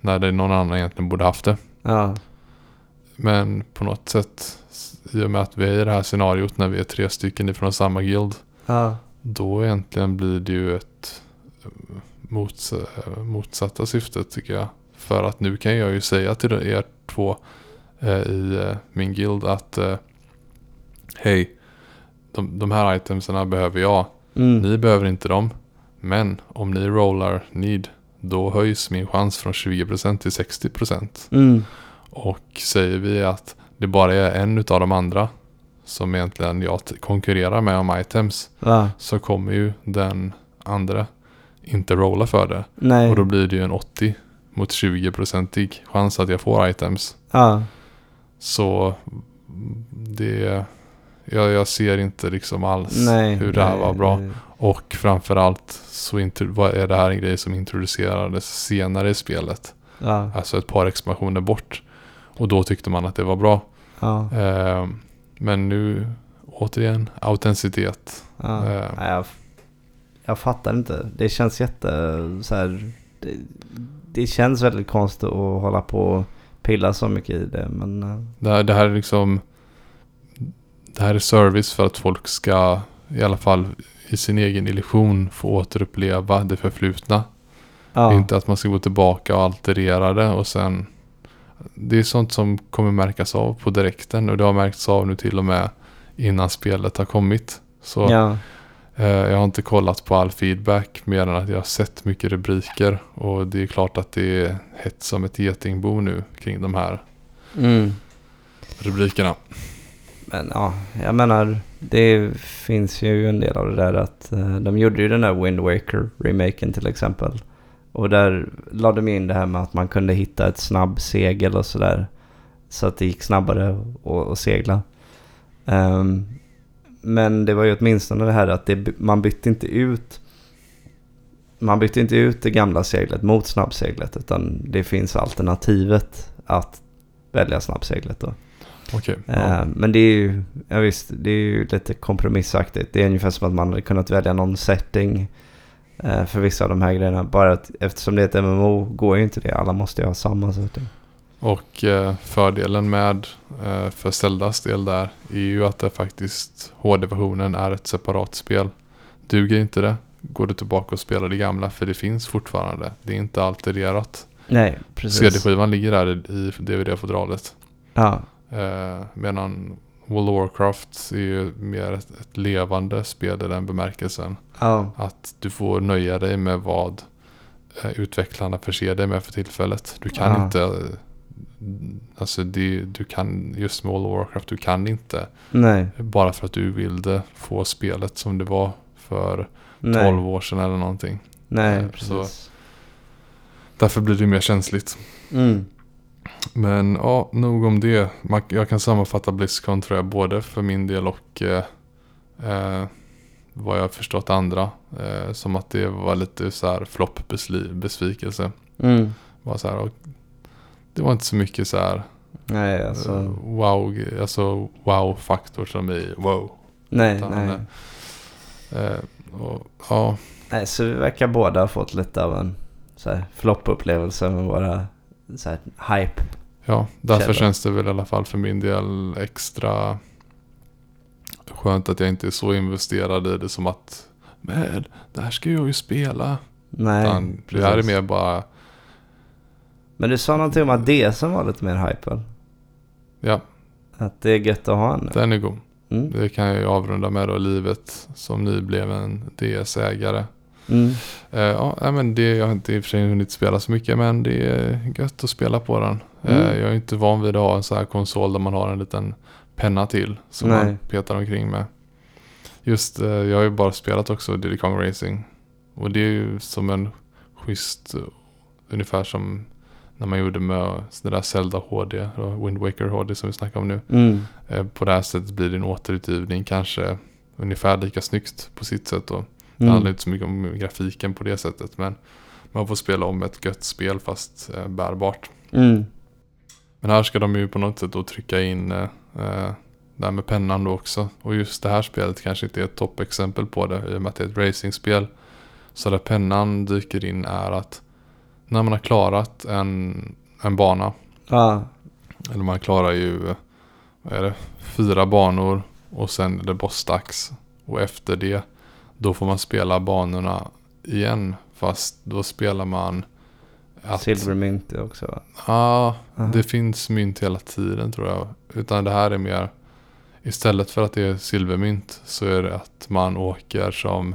När det är någon annan egentligen borde haft det. Ja. Men på något sätt i och med att vi är i det här scenariot när vi är tre stycken ifrån samma guild. Ja. Då egentligen blir det ju ett eh, mots motsatta syftet tycker jag. För att nu kan jag ju säga till er två eh, i eh, min guild att eh, Hej, de, de här itemserna behöver jag. Mm. Ni behöver inte dem. Men om ni rollar need, då höjs min chans från 20% till 60%. Mm. Och säger vi att det bara är en utav de andra som egentligen jag konkurrerar med om items Ja. så kommer ju den andra inte rolla för det. Nej. Och då blir det ju en 80 mot 20-procentig chans att jag får items. Ja. Så det, Jag, jag ser inte liksom alls Nej, hur det här nej, var bra. nej. Och framförallt så är det här en grej som introducerades senare i spelet. Ja, Alltså ett par expansioner bort. Och då tyckte man att det var bra. ja, Eh, men nu återigen autenticitet. ja. Eh. Nej, jag, jag fattar inte. Det känns jätte så här. Det, det känns väldigt konstigt att hålla på och pilla så mycket i det. Men eh, Det här, det här är liksom Det här är service för att folk ska i alla fall i sin egen illusion få återuppleva det förflutna. ja. Inte att man ska gå tillbaka och alterera det och sen Det är sånt som kommer märkas av på direkten och det har märkts av nu till och med innan spelet har kommit. Så ja. eh, jag har inte kollat på all feedback mer än att jag har sett mycket rubriker och det är klart att det är hett som ett getingbo nu kring de här Mm. rubrikerna. Men ja, jag menar det finns ju en del av det där att eh, de gjorde ju den där Wind Waker remaken till exempel. Och där lade de in det här med att man kunde hitta ett snabb segel och sådär. Så att det gick snabbare att- segla. Ehm, men det var ju åtminstone det här att det, man bytte inte ut man bytte inte ut det gamla seglet mot snabbseglet utan det finns alternativet att välja snabbseglet då. Eh, ja. Men det är ju, ja visst, det är ju lite kompromissaktigt. Det är ungefär som att man hade kunnat välja någon setting för vissa av de här grejerna. Bara att eftersom det är ett MMO går ju inte det. Alla måste ju ha samma setting. Och eh, fördelen med eh, för Zeldas del där är ju att det faktiskt HD-versionen är ett separat spel. Duger inte det går du tillbaka och spelar det gamla för det finns fortfarande. Det är inte altererat. Nej, precis. CD-skivan ligger där i DVD-fodralet. Ja, Eh, medan World of Warcraft är ju mer ett, ett levande spel i den bemärkelsen. ja, Att du får nöja dig med vad eh, utvecklarna förser dig med för tillfället. Du kan Ja. inte, alltså det, du kan, just med World of Warcraft, du kan inte nej, bara för att du vill det få spelet som det var för 12 nej, år sedan eller någonting. nej, Eh, precis. Därför blir det mer känsligt. Mm. Men ja, nog om det. Jag kan sammanfatta Blizzcon tror jag både för min del och eh, eh, vad jag har förstått andra. Eh, som att det var lite så här flopp besvikelse. Mm. Var så här, och det var inte så mycket så här Nej, alltså. eh, wow, alltså wow-faktor som i wow. nej, utan, nej. Eh, och, ja, Nej, så vi verkar båda ha fått lite av en floppupplevelse med våra så här hype. Ja, därför Källa. känns det väl i alla fall för min del extra skönt att jag inte är så investerad i det som att men det här ska jag ju spela. Nej, Utan det här är mer bara, Men du sa någonting om att det som var lite mer hype väl? ja, Att det är gött att ha en den är god. Mm. Det kan jag ju avrunda med då, livet som nybliven DS-ägare. Mm. Eh, ja, men det, jag har inte i och för sig hunnit spela så mycket men det är gött att spela på den. Mm. Eh, jag är inte van vid att ha en sån här konsol där man har en liten penna till som Nej. man petar omkring med. Just, eh, jag har ju bara spelat också Diddy Kong Racing. Och det är ju som en schysst, eh, ungefär som när man gjorde med det där Zelda HD och Wind Waker HD som vi snackar om nu. Mm. Eh, på det här sättet blir det en återutgivning kanske ungefär lika snyggt på sitt sätt då. Det Mm. handlar inte så mycket om grafiken på det sättet men man får spela om ett gött spel fast eh, bärbart. Mm. Men här ska de ju på något sätt då trycka in eh, eh, det här med pennan då också. Och just det här spelet kanske inte är ett toppexempel på det i och med att det är ett racingspel. Så där pennan dyker in är att när man har klarat en, en bana, Ja. eller man klarar ju, vad är det, fyra banor och sen är det bossdags. Och efter det, då får man spela banorna igen. Fast då spelar man att... Silvermynt också va? Ja, Aha. det finns mynt hela tiden tror jag. Utan det här är mer, istället för att det är silvermynt så är det att man åker som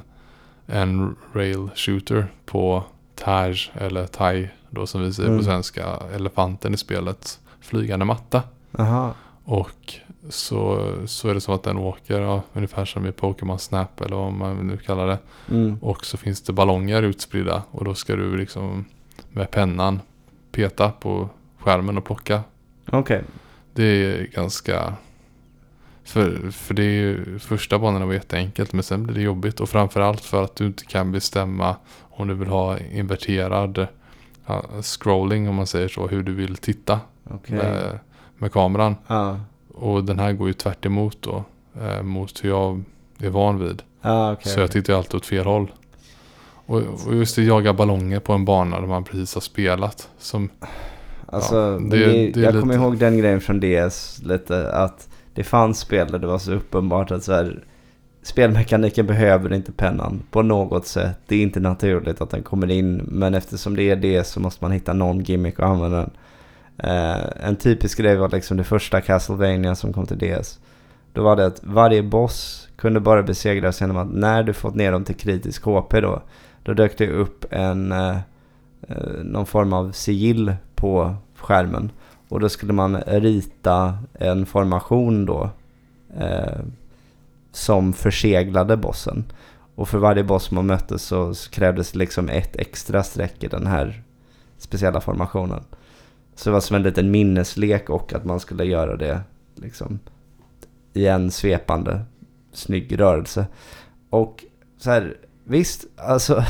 en rail shooter på Taj eller Tai då som vi säger Mm. på svenska, elefanten i spelet, flygande matta. Aha. Och så, så är det som att den åker ja, ungefär som i Pokémon Snap eller vad man nu kallar det. Mm. Och så finns det ballonger utspridda och då ska du liksom med pennan peta på skärmen och plocka. Okej. Det är ganska För, för det är ju, första banorna var jätteenkelt men sen blir det jobbigt och framförallt för att du inte kan bestämma om du vill ha inverterad ja, scrolling om man säger så, hur du vill titta Okej. med, med kameran. Ja. Och den här går ju tvärt emot då, eh, mot hur jag är van vid. Ja, okej. Så jag tittar ju alltid åt fel håll. Och, och just det, jaga ballonger på en bana där man precis har spelat. Som, Alltså, Ja, det- det, det jag lite- kommer ihåg den grejen från DS lite att det fanns spel där det var så uppenbart att så här, spelmekaniken behöver inte pennan på något sätt. Det är inte naturligt att den kommer in men eftersom det är det så måste man hitta någon gimmick och använda den. Eh, en typisk grej var liksom det första Castlevania som kom till DS. Då var det att varje boss kunde bara besegras genom att när du fått ner dem till kritisk HP då, då dök det upp en eh, eh, någon form av sigill på skärmen. Och då skulle man rita en formation då eh, som förseglade bossen. Och för varje boss man mötte så så krävdes liksom ett extra streck i den här speciella formationen. Så det var som en liten minneslek och att man skulle göra det liksom i en svepande snygg rörelse. Och så här, visst, alltså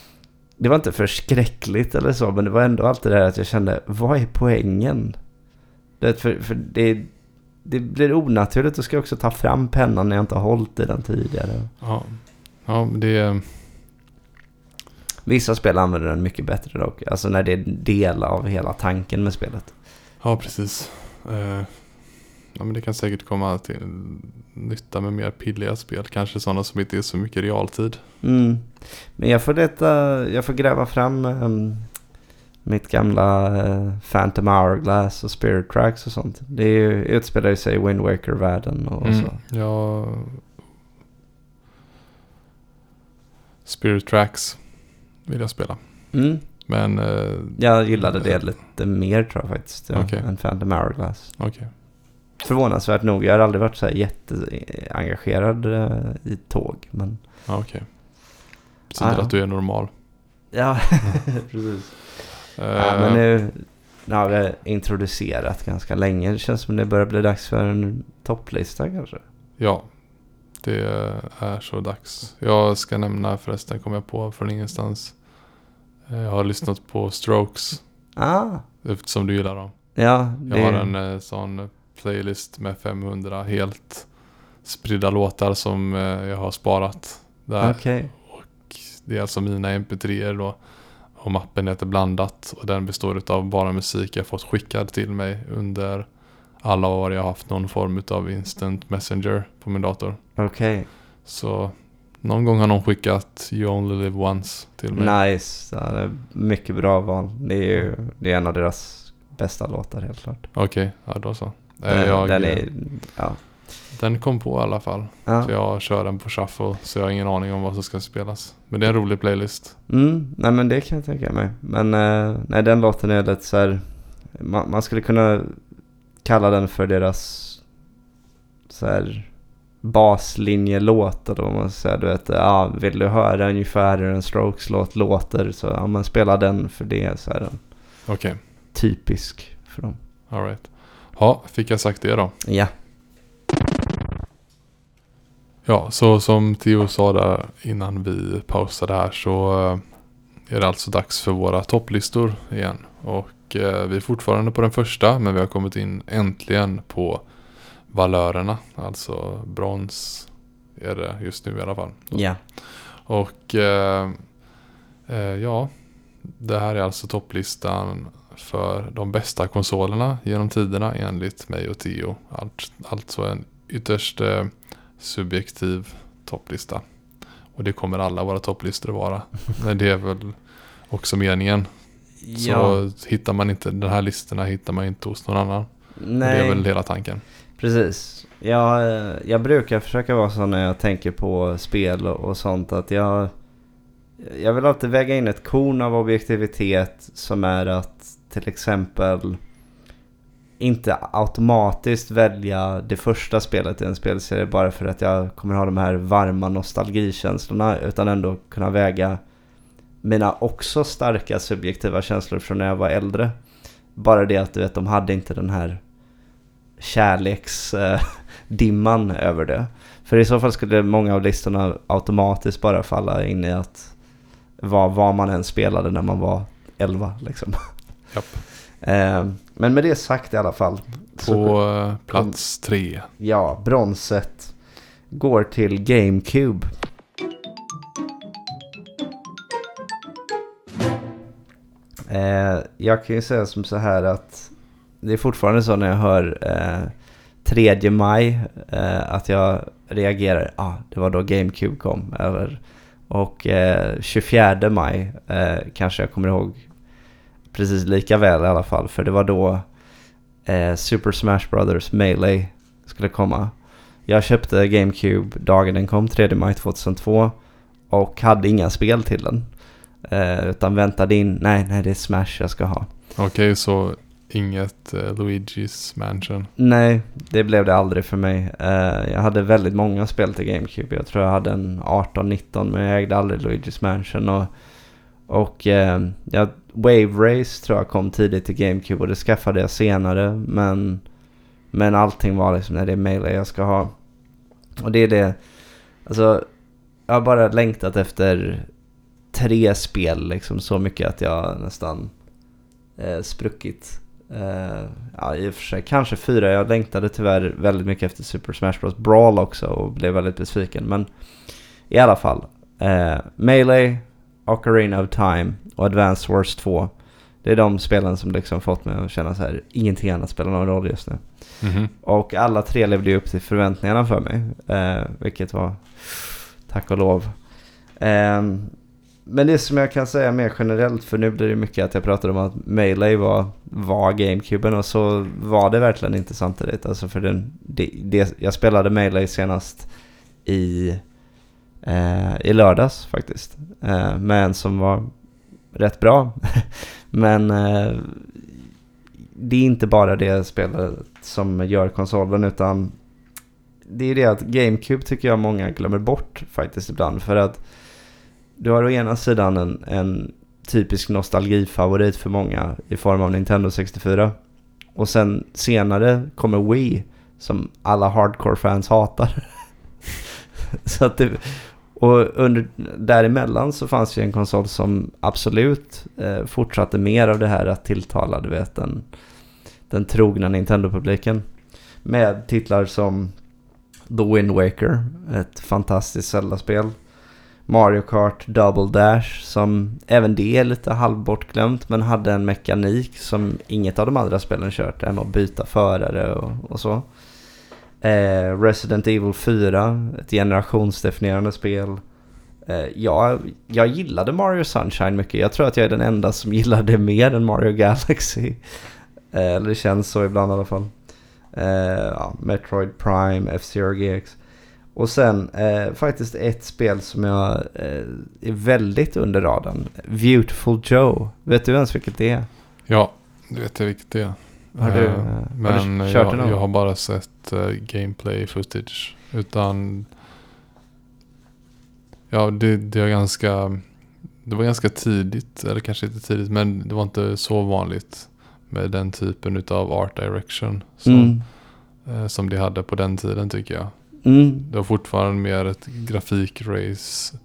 det var inte förskräckligt eller så, men det var ändå alltid det här att jag kände, vad är poängen? Det, för, för det, det blir onaturligt, då ska jag också ta fram pennan när jag inte har hållit i den tidigare. ja, ja det är... Vissa spel använder den mycket bättre dock, alltså när det är del av hela tanken med spelet. Ja, precis. Eh, ja, men det kan säkert komma till nytta med mer pilliga spel. Kanske sådana som inte är så mycket realtid. Mm. Men jag får, detta, jag får gräva fram ehm, mitt gamla uh, Phantom Hourglass och Spirit Tracks och sånt. Det är ju, utspelar ju sig i Wind Waker-världen och Mm, så. ja... Spirit Tracks vill jag spela. Mm. Men eh, Jag gillade det lite mer tror jag faktiskt. Ja, Okej. Än Phantom Hourglass. okej. Förvånansvärt nog. Jag har aldrig varit så här jätteengagerad uh, i tåg. Men Ja, okej. Betyder Ah, att du är normal. ja, precis. Ja, Eh, men nu, nu har vi introducerat ganska länge. Det känns som det börjar bli dags för en topplista kanske. Ja, det är så dags. Jag ska nämna förresten, kom jag på från ingenstans. Eh, Jag har lyssnat på Strokes, Ah, eftersom du gillar dem. ja. Det, Jag har en eh, sån playlist med 500 helt spridda låtar som eh, jag har sparat där. Okej. Det är alltså mina mp3 då. Och mappen heter blandat och den består av bara musik jag fått skickad till mig under alla år jag har haft någon form av instant messenger på min dator. Okej. Så någon gång har någon skickat You Only Live Once till mig. Nice. Ja, det är mycket bra val. Det är ju det är en av deras bästa låtar helt klart. Okej, ja då så. Eh, Den, jag, den är... Ja. den kom på i alla fall. ja. Så jag kör den på shuffle så jag har ingen aning om vad som ska spelas. Men det är en rolig playlist. Mm, nej men det kan jag tänka mig. Men eh, nej, den låten är lite så här, man, man skulle kunna kalla den för deras så här baslinjelåt eller vad man ska säga. Du vet, ja, vill du höra ungefär hur en Strokes-låt låter så ja, man spelar den för det. Så är den Okej, typisk för dem. alright. Ja, fick jag sagt det då. Ja. Ja, så som Theo sa där innan vi pausade här så eh, är det alltså dags för våra topplistor igen. Och eh, vi är fortfarande på den första men vi har kommit in äntligen på valörerna. Alltså brons är det just nu i alla fall. Ja. Och eh, eh, ja, det här är alltså topplistan för de bästa konsolerna genom tiderna enligt mig och Theo. Allt, alltså en ytterst eh, subjektiv topplista. Och det kommer alla våra topplistor att vara. Men det är väl också meningen. Så Ja. hittar man inte, de här listorna hittar man inte hos någon annan. Och Det Nej. är väl hela tanken. Precis. Jag, jag brukar försöka vara så när jag tänker på spel och, och sånt att jag... Jag vill alltid väga in ett korn av objektivitet som är att till exempel inte automatiskt välja det första spelet i en spelserie bara för att jag kommer ha de här varma nostalgikänslorna utan ändå kunna väga mina också starka subjektiva känslor från när jag var äldre. Bara det att du vet, de hade inte den här kärleks... eh, över det. För i så fall skulle många av listorna automatiskt bara falla in i att vad, vad man än spelade när man var 11 liksom. Japp. Eh, men med det sagt i alla fall. så- På eh, plats tre. Ja, bronset går till GameCube. Eh, jag kan ju säga som så här att det är fortfarande så när jag hör eh, 3 maj eh, att jag reagerar, ah, det var då GameCube kom. Eller, och eh, 24 maj eh, kanske jag kommer ihåg precis lika väl i alla fall. För det var då eh, Super Smash Brothers Melee skulle komma. Jag köpte GameCube dagen den kom, 3 maj 2002. Och hade inga spel till den. Eh, utan väntade in, nej, nej det är Smash jag ska ha. Okej, så inget eh, Luigi's Mansion. Nej, det blev det aldrig för mig. Eh, jag hade väldigt många spel till GameCube. Jag tror jag hade en 18-19 men jag ägde aldrig Luigi's Mansion. Och, och eh, ja, Wave Race tror jag kom tidigt till GameCube och det skaffade jag senare. Men, men allting var liksom, när det är Melee jag ska ha. Och det är det, alltså jag har bara längtat efter tre spel liksom så mycket att jag nästan eh, spruckit. Eh, ja, i och för sig kanske fyra. Jag längtade tyvärr väldigt mycket efter Super Smash Bros. Brawl också och blev väldigt besviken. Men i alla fall. Eh, Melee, Ocarina of Time och Advanced Wars 2. Det är de spelen som liksom fått mig att känna så här, ingenting annat spelar någon roll just nu. Mhm. Och alla tre levde ju upp till förväntningarna för mig. Eh, vilket var tack och lov. Ehm, men det som jag kan säga mer generellt, för nu blir det mycket att jag pratar om att Melee var, var GameCuben och så var det verkligen inte samtidigt. Alltså för den, det, det, jag spelade Melee senast i, eh, i lördags faktiskt. Eh, med en som var rätt bra. Men eh, det är inte bara det spelet som gör konsolen utan det är det att GameCube tycker jag många glömmer bort faktiskt ibland. För att du har å ena sidan en, en typisk nostalgifavorit för många i form av Nintendo 64. Och sen senare kommer Wii som alla hardcore-fans hatar. så att det, och under, däremellan så fanns ju en konsol som absolut eh, fortsatte mer av det här att tilltala, du vet, den, den trogna Nintendo-publiken. Med titlar som The Wind Waker, ett fantastiskt Zelda-spel. Mario Kart Double Dash som även det är lite halvbortglömt men hade en mekanik som inget av de andra spelen kört. Det här med att byta förare och, och så. Eh, Resident Evil 4, ett generationsdefinierande spel. Eh, jag, jag gillade Mario Sunshine mycket. Jag tror att jag är den enda som gillar det mer än Mario Galaxy. Eh, eller det känns så ibland i alla fall. Eh, ja, Metroid Prime, F-Zero GX. Och sen eh, faktiskt ett spel som jag eh, är väldigt under radarn. Beautiful Joe. Vet du ens vilket det är? Ja, det vet jag vilket det är. Har du, Eh, eh, har du Men jag, jag har bara sett eh, gameplay footage. Utan... Ja, det, det är ganska... Det var ganska tidigt, eller kanske inte tidigt, men det var inte så vanligt med den typen av art direction som, Mm. eh, som de hade på den tiden tycker jag. Mm. Det var fortfarande mer ett grafikrace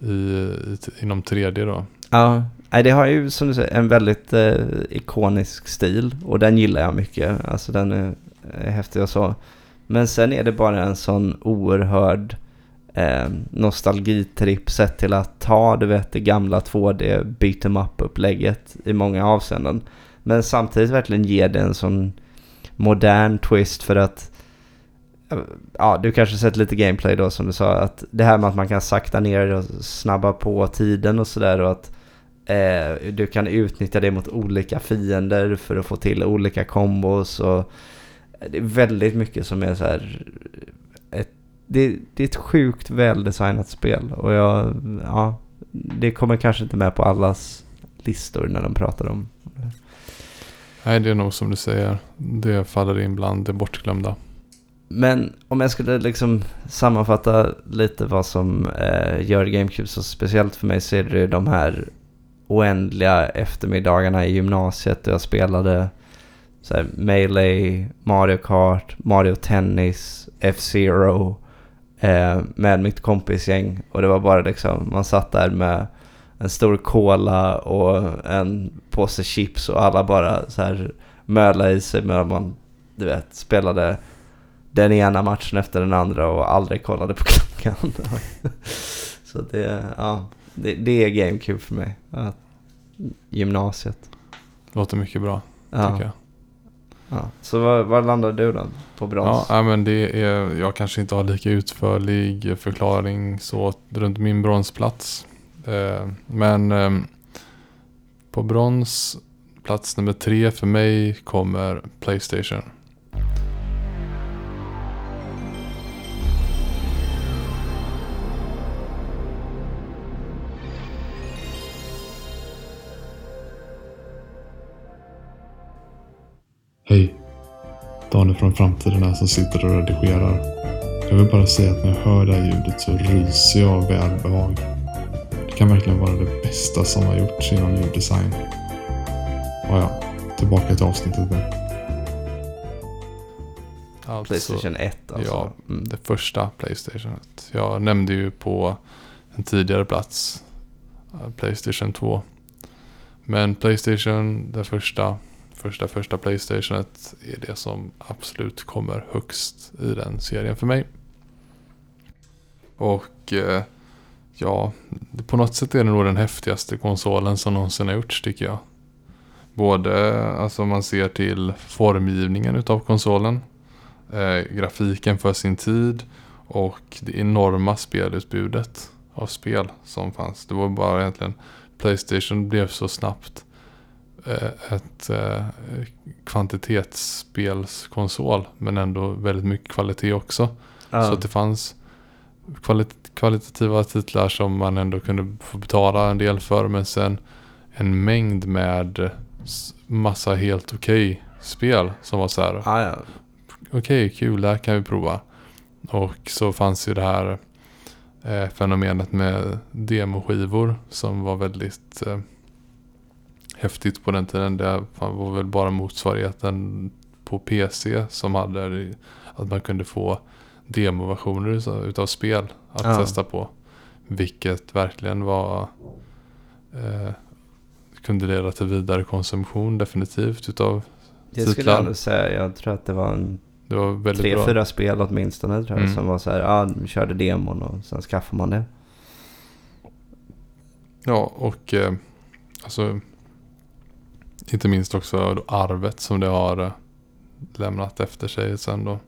i, i, inom 3D då. Ja, nej, det har ju som du säger en väldigt eh, ikonisk stil och den gillar jag mycket. Alltså den är, är häftig och så. Men sen är det bara en sån oerhörd eh, nostalgitripp sett till att ta du vet det gamla 2D beat em up upplägget i många avseenden. Men samtidigt verkligen ge det en sån modern twist för att Ja, du kanske sett lite gameplay då som du sa att det här med att man kan sakta ner och snabba på tiden och sådär och att eh, du kan utnyttja det mot olika fiender för att få till olika kombos och eh, det är väldigt mycket som är så här ett, det, det är ett sjukt väldesignat spel och jag, ja, det kommer kanske inte med på allas listor när de pratar om det. Nej, det är nog som du säger. Det faller in bland det bortglömda. Men om jag skulle liksom sammanfatta lite vad som eh, gör GameCube så speciellt för mig så är det de här oändliga eftermiddagarna i gymnasiet där jag spelade så här, Melee, Mario Kart, Mario Tennis, F-Zero eh, med mitt kompisgäng. Och det var bara liksom, man satt där med en stor cola och en påse chips och alla bara så här mölade i sig medan man, du vet, spelade den ena matchen efter den andra och aldrig kollade på klockan. så det, ja, det, det är GameCube för mig. Ja, gymnasiet. Låter mycket bra, Ja. tycker jag. Ja. Så vad, vad landade du då? På brons? Ja, men det är, jag kanske inte har lika utförlig förklaring så runt min bronsplats. Eh, men eh, på brons, plats nummer tre för mig kommer Playstation. Hej! Daniel från framtiden här som sitter och redigerar. Jag vill bara säga att när jag hör det här ljudet så ryser jag av välbehag. Det kan verkligen vara det bästa som har gjorts inom ljuddesign. Och ja, tillbaka till avsnittet nu. Alltså, Playstation 1 alltså. Ja, Mm. det första Playstation. Jag nämnde ju på en tidigare plats eh, Playstation 2. Men Playstation, det första, första, första Playstationet är det som absolut kommer högst i den serien för mig. Och eh, ja, på något sätt är det nog den häftigaste konsolen som någonsin har gjorts tycker jag. Både alltså om man ser till formgivningen utav konsolen eh, grafiken för sin tid och det enorma spelutbudet av spel som fanns. Det var bara egentligen Playstation blev så snabbt ett eh, kvantitetsspelskonsol men ändå väldigt mycket kvalitet också. Ja. Så att det fanns kvalit- kvalitativa titlar som man ändå kunde få betala en del för men sen en mängd med massa helt okej spel som var så här Ah, ja. okej, kul, det här kan vi prova. Och så fanns ju det här eh, fenomenet med demoskivor som var väldigt eh, häftigt på den tiden. Det var väl bara motsvarigheten på PC som hade det- att man kunde få demoversioner utav- spel att Ja. testa på. Vilket verkligen var eh, kunde leda till vidare konsumtion definitivt utav Det skulle titlar. jag ändå säga. Jag tror att det var en det var väldigt tre, bra. fyra spel åtminstone tror jag. Mm. Som var så här, ja, de körde demon och sen skaffade man det. Ja, och eh, alltså inte minst också arvet som det har eh, lämnat efter sig sen då.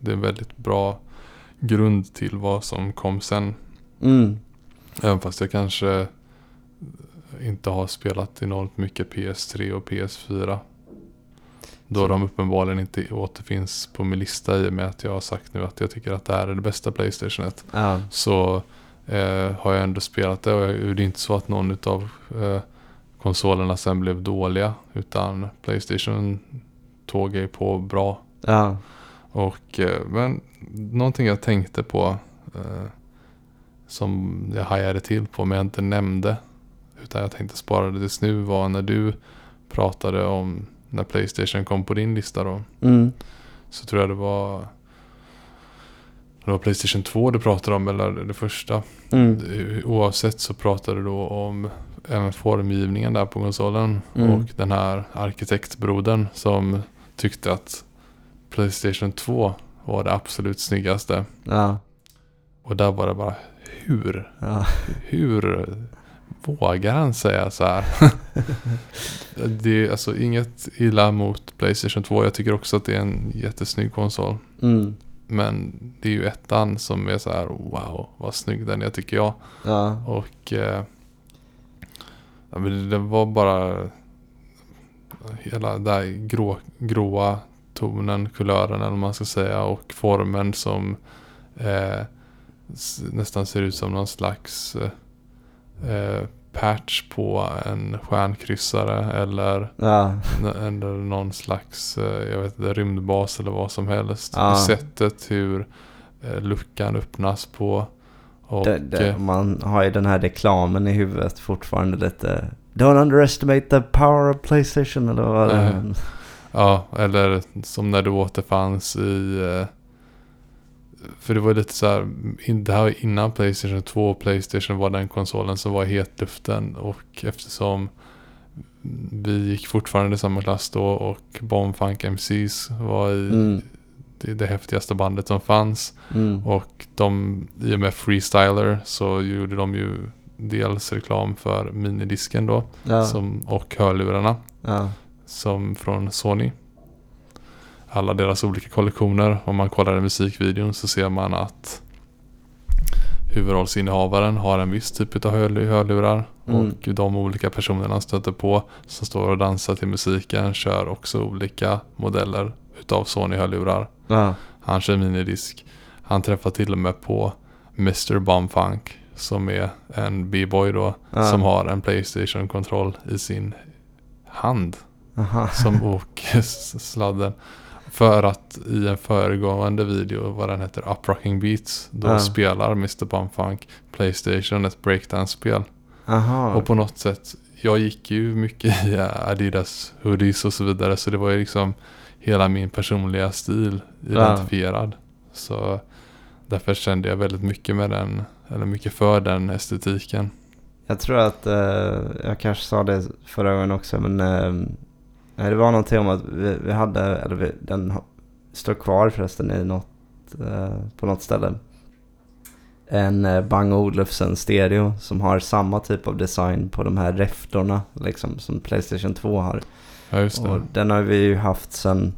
Det är en väldigt bra grund till vad som kom sen. Mm. Även fast jag kanske inte har spelat enormt mycket PS3 och PS4. Då de uppenbarligen inte återfinns på min lista i och med att jag har sagt nu att jag tycker att det här är det bästa Playstationet. Ja. så eh, har jag ändå spelat det. Och det är inte så att någon av eh, konsolerna sen blev dåliga. Utan Playstation tåg är på bra. Ja. Och, eh, men någonting jag tänkte på eh, som jag hajade till på men jag inte nämnde. Utan jag tänkte spara det tills nu var när du pratade om när Playstation kom på din lista då. Mm. Så tror jag det var det var Playstation 2 du pratade om eller det första. Mm. Oavsett så pratade du då om även formgivningen där på konsolen. Mm. Och den här arkitektbrodern som tyckte att Playstation 2 var det absolut snyggaste. Ja. Och där var det bara hur? Ja. Hur vågar han säga så här? det är alltså inget illa mot Playstation 2. Jag tycker också att det är en jättesnygg konsol. Mm. Men det är ju ettan som är så här wow vad snygg den är tycker jag. Ja. Och eh, ja, men det var bara hela den där grå, gråa tonen, kulören eller vad man ska säga och formen som eh, nästan ser ut som någon slags eh, patch på en stjärnkryssare eller, Ja. eller någon slags eh, jag vet inte, rymdbas eller vad som helst. Ja. Sättet hur eh, luckan öppnas på. Och, Det, det, eh, man har ju den här reklamen i huvudet fortfarande lite. Don't underestimate the power of Playstation eller vad det är. Ja, eller som när det återfanns i... eh, För det var lite så här, det här var innan Playstation 2 och Playstation var den konsolen som var i hetluften och eftersom vi gick fortfarande i samma klass då och Bombfunk MCs var i Mm. Det, det häftigaste bandet som fanns Mm. och de, i och med Freestyler så gjorde de ju dels reklam för minidisken då Ja. som, och hörlurarna ja. som från Sony. Alla deras olika kollektioner. Om man kollar i musikvideon så ser man att huvudrollsinnehavaren har en viss typ av hörl- hörlurar. Mm. Och de olika personerna stöter på som står och dansar till musiken kör också olika modeller utav Sony-hörlurar. Ja. Han kör minidisk. Han träffar till och med på Mr. Bumfunk som är en b-boy då. Ja. Som har en Playstation-kontroll i sin hand Aha. som åker sladden. För att i en föregående video, vad den heter, Uprocking Beats, då Ja. spelar Mr. Bumfunk Playstation ett breakdance-spel. Och på något sätt, jag gick ju mycket i Adidas hoodies och så vidare, så det var ju liksom hela min personliga stil identifierad. Så därför kände jag väldigt mycket med den, eller mycket för den estetiken. Jag tror att, eh, jag kanske sa det förra gången också, men eh, nej, det var någonting om att vi, vi hade, eller vi, den står kvar förresten i något, eh, på något ställe. En eh, Bang Olufsen stereo som har samma typ av design på de här räftorna liksom som Playstation 2 har. Ja, just det. Och den har vi ju haft sedan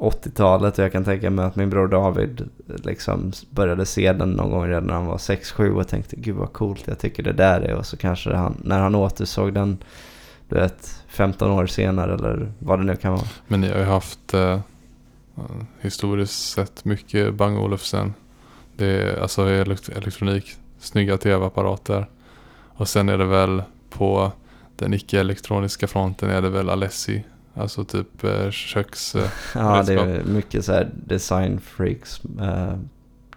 80-talet och jag kan tänka mig att min bror David liksom började se den någon gång redan när han var 6-7 och tänkte gud vad coolt jag tycker det där är och så kanske han, när han återsåg den du vet 15 år senare eller vad det nu kan vara. Men ni har ju haft eh, eh historiskt sett mycket Bang Olufsen. Det är alltså elektronik, snygga tv-apparater. Och sen är det väl på den icke-elektroniska fronten är det väl Alessi. Alltså typ eh, köks... Eh, Ja det är mycket så här design freaks. Eh,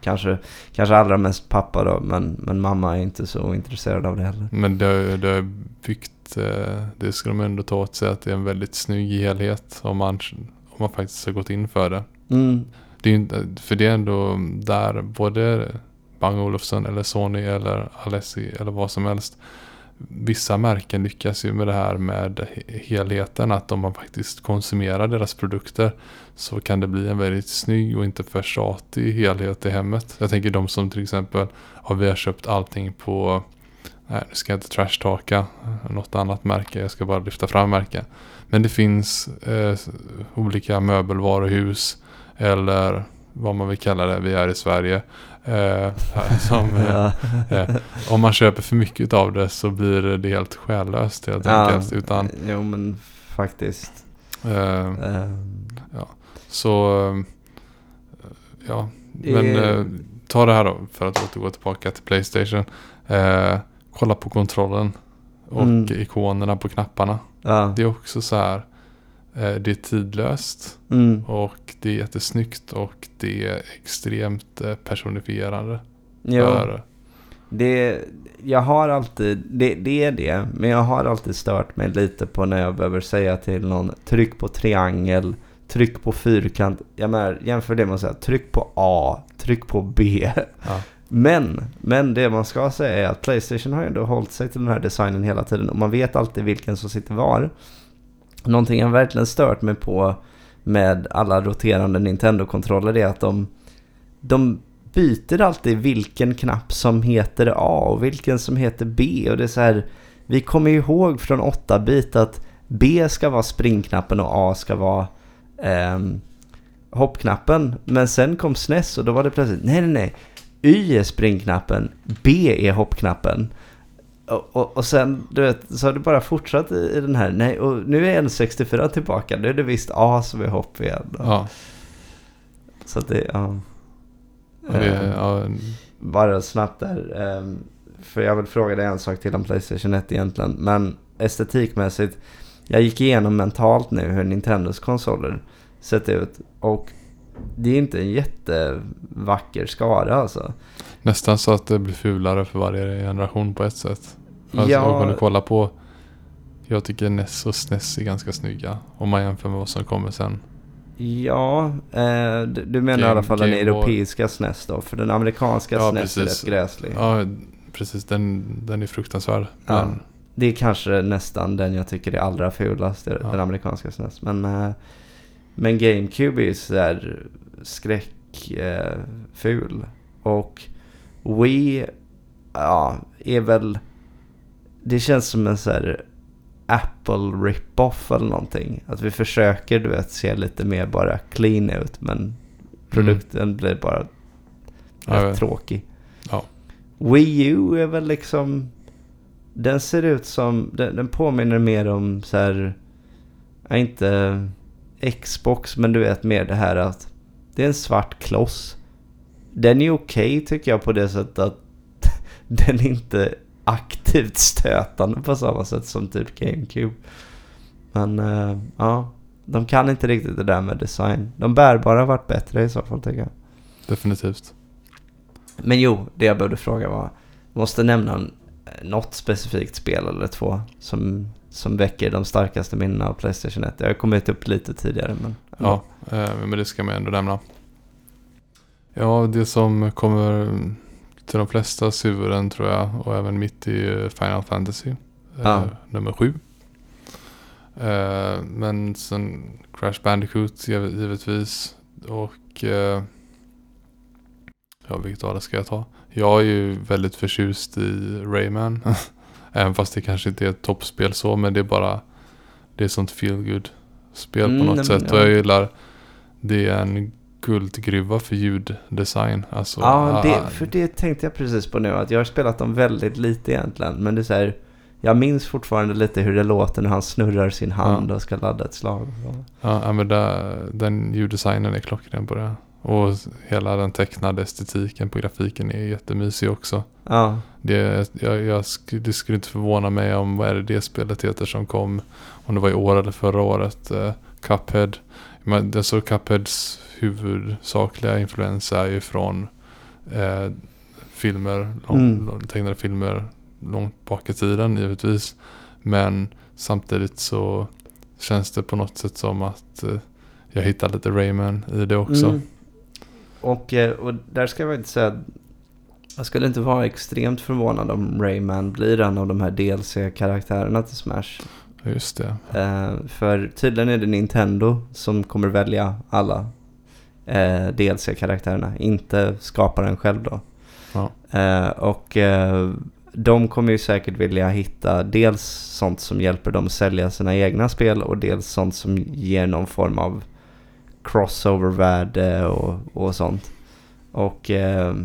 kanske, kanske allra mest pappa då men, men mamma är inte så intresserad av det heller. men det det ju byggt, eh, det ska de ändå ta åt sig att det är en väldigt snygg helhet om man, om man faktiskt har gått in för det. Mm. Det är inte, för det är ändå där både Bang Olufsen eller Sony eller Alessi eller vad som helst. Vissa märken lyckas ju med det här med helheten. Att om man faktiskt konsumerar deras produkter så kan det bli en väldigt snygg och inte för tjatig helhet i hemmet. Jag tänker de som till exempel har vi har köpt allting på Nej, nu ska jag inte trashtalka eh, något annat märke. Jag ska bara lyfta fram märken. Men det finns eh, olika möbelvaruhus eller vad man vill kalla det, vi är i Sverige. Eh, som, eh, Ja. eh, om man köper för mycket av det så blir det helt själlöst helt enkelt. Utan, Jo men faktiskt. eh, Ehm, så, eh, ja. Men ta det här då, för att återgå tillbaka till Playstation. Kolla på kontrollen och Mm. ikonerna på knapparna. ja. Det är också så här, det är tidlöst. Mm. Och det är jättesnyggt och det är extremt eh, personifierande. För, det, jag har alltid, det, det är det, men jag har alltid stört mig lite på när jag behöver säga till någon tryck på triangel, tryck på fyrkant. Jag menar, jämför det med att säga tryck på A, tryck på B. ja. Men, men det man ska säga är att Playstation har ändå hållit sig till den här designen hela tiden och man vet alltid vilken som sitter var. Någonting jag verkligen stört mig på med alla roterande Nintendo-kontroller är att de, de byter alltid vilken knapp som heter A och vilken som heter B och det är så här vi kommer ju ihåg från 8-bit att B ska vara springknappen och A ska vara eh, hoppknappen. Men sen kom SNES och då var det plötsligt nej nej nej Y är springknappen, B är hoppknappen. Och, och, och sen, du vet, så har det bara fortsatt i, i den här. Nej, och nu är N64 tillbaka. Nu är det visst A som är hopp igen. ja. Så att det, ja. Och det, Eh, ja, Bara snabbt där. ehm, för jag vill fråga dig en sak till om Playstation 1 egentligen. Men estetikmässigt. Jag gick igenom mentalt nu hur Nintendos konsoler sett ut. Och det är inte en jättevacker skara alltså. nästan så att det blir fulare för varje generation på ett sätt. Alltså Ja. om du kollar på Jag tycker NES och SNES är ganska snygga. Om man jämför med vad som kommer sen. Ja, eh, du, du menar Game- i alla fall den Game europeiska SNES då? För den amerikanska Ja, SNES är rätt gräslig. Ja, precis. Den, den är fruktansvärd. Ja. Men, Det är kanske nästan den jag tycker är allra fulast, Ja. den amerikanska SNES. Men, eh, men GameCube är ju sådär skräckful. Eh, och Wii, ja, är väl... Det känns som en sån här Apple rip-off eller någonting. Att vi försöker, du vet, se lite mer bara clean ut. Men produkten blir bara Mm. Rätt tråkig. Ja. Wii U är väl liksom... Den ser ut som... Den, den påminner mer om så här... Inte Xbox, men du vet mer det här att... Det är en svart kloss. Den är okej tycker jag på det sättet att... Den inte aktivt stötande på samma sätt som typ GameCube. Men eh, ja, de kan inte riktigt det där med design. De bärbara har varit bättre i så fall tycker jag. definitivt. Men jo, det jag behövde fråga var, måste nämna något specifikt spel eller två som, som väcker de starkaste minnena av Playstation 1. Jag har kommit upp lite tidigare men... Ja, eh, men det ska man ändå nämna. Ja, det som kommer till de flesta huvuden tror jag och även mitt i eh, Final Fantasy. eh, Ja. Nummer sju. Eh, men sen Crash Bandicoot giv- givetvis. Och eh, ja, vilket av det ska jag ta? Jag är ju väldigt förtjust i Rayman. Även fast det kanske inte är ett toppspel så, men det är bara det är sånt feel good spel Mm, på något men sätt. ja. Och jag gillar det är en guldgruva för ljuddesign. Alltså, Ja, det, ah, för det tänkte jag precis på nu. Att jag har spelat dem väldigt lite egentligen. Men det är så här, jag minns fortfarande lite hur det låter när han snurrar sin hand och ska ladda ett slag. Ja, ja, men där, den ljuddesignen är klockren på det. Och hela den tecknade estetiken på grafiken är jättemysig också. Ja, Det, jag, jag, det skulle inte förvåna mig om, vad är det det spelet heter som kom, om det var i år eller förra året, eh, Cuphead. Men alltså Cupheads huvudsakliga influens är ju från eh, filmer, lång, Mm. tecknade filmer långt bak i tiden givetvis. Men samtidigt så känns det på något sätt som att eh, jag hittar lite Rayman i det också. Mm. Och, eh, och där ska jag faktiskt säga att jag skulle inte vara extremt förvånad om Rayman blir en av de här DLC-karaktärerna till Smash. Just det. Eh, för tydligen är det Nintendo som kommer välja alla eh, DLC-karaktärerna, inte skaparen själv då. Ja. Eh, och eh, de kommer ju säkert vilja hitta dels sånt som hjälper dem sälja sina egna spel och dels sånt som ger någon form av crossover-värde och, och sånt. Och eh,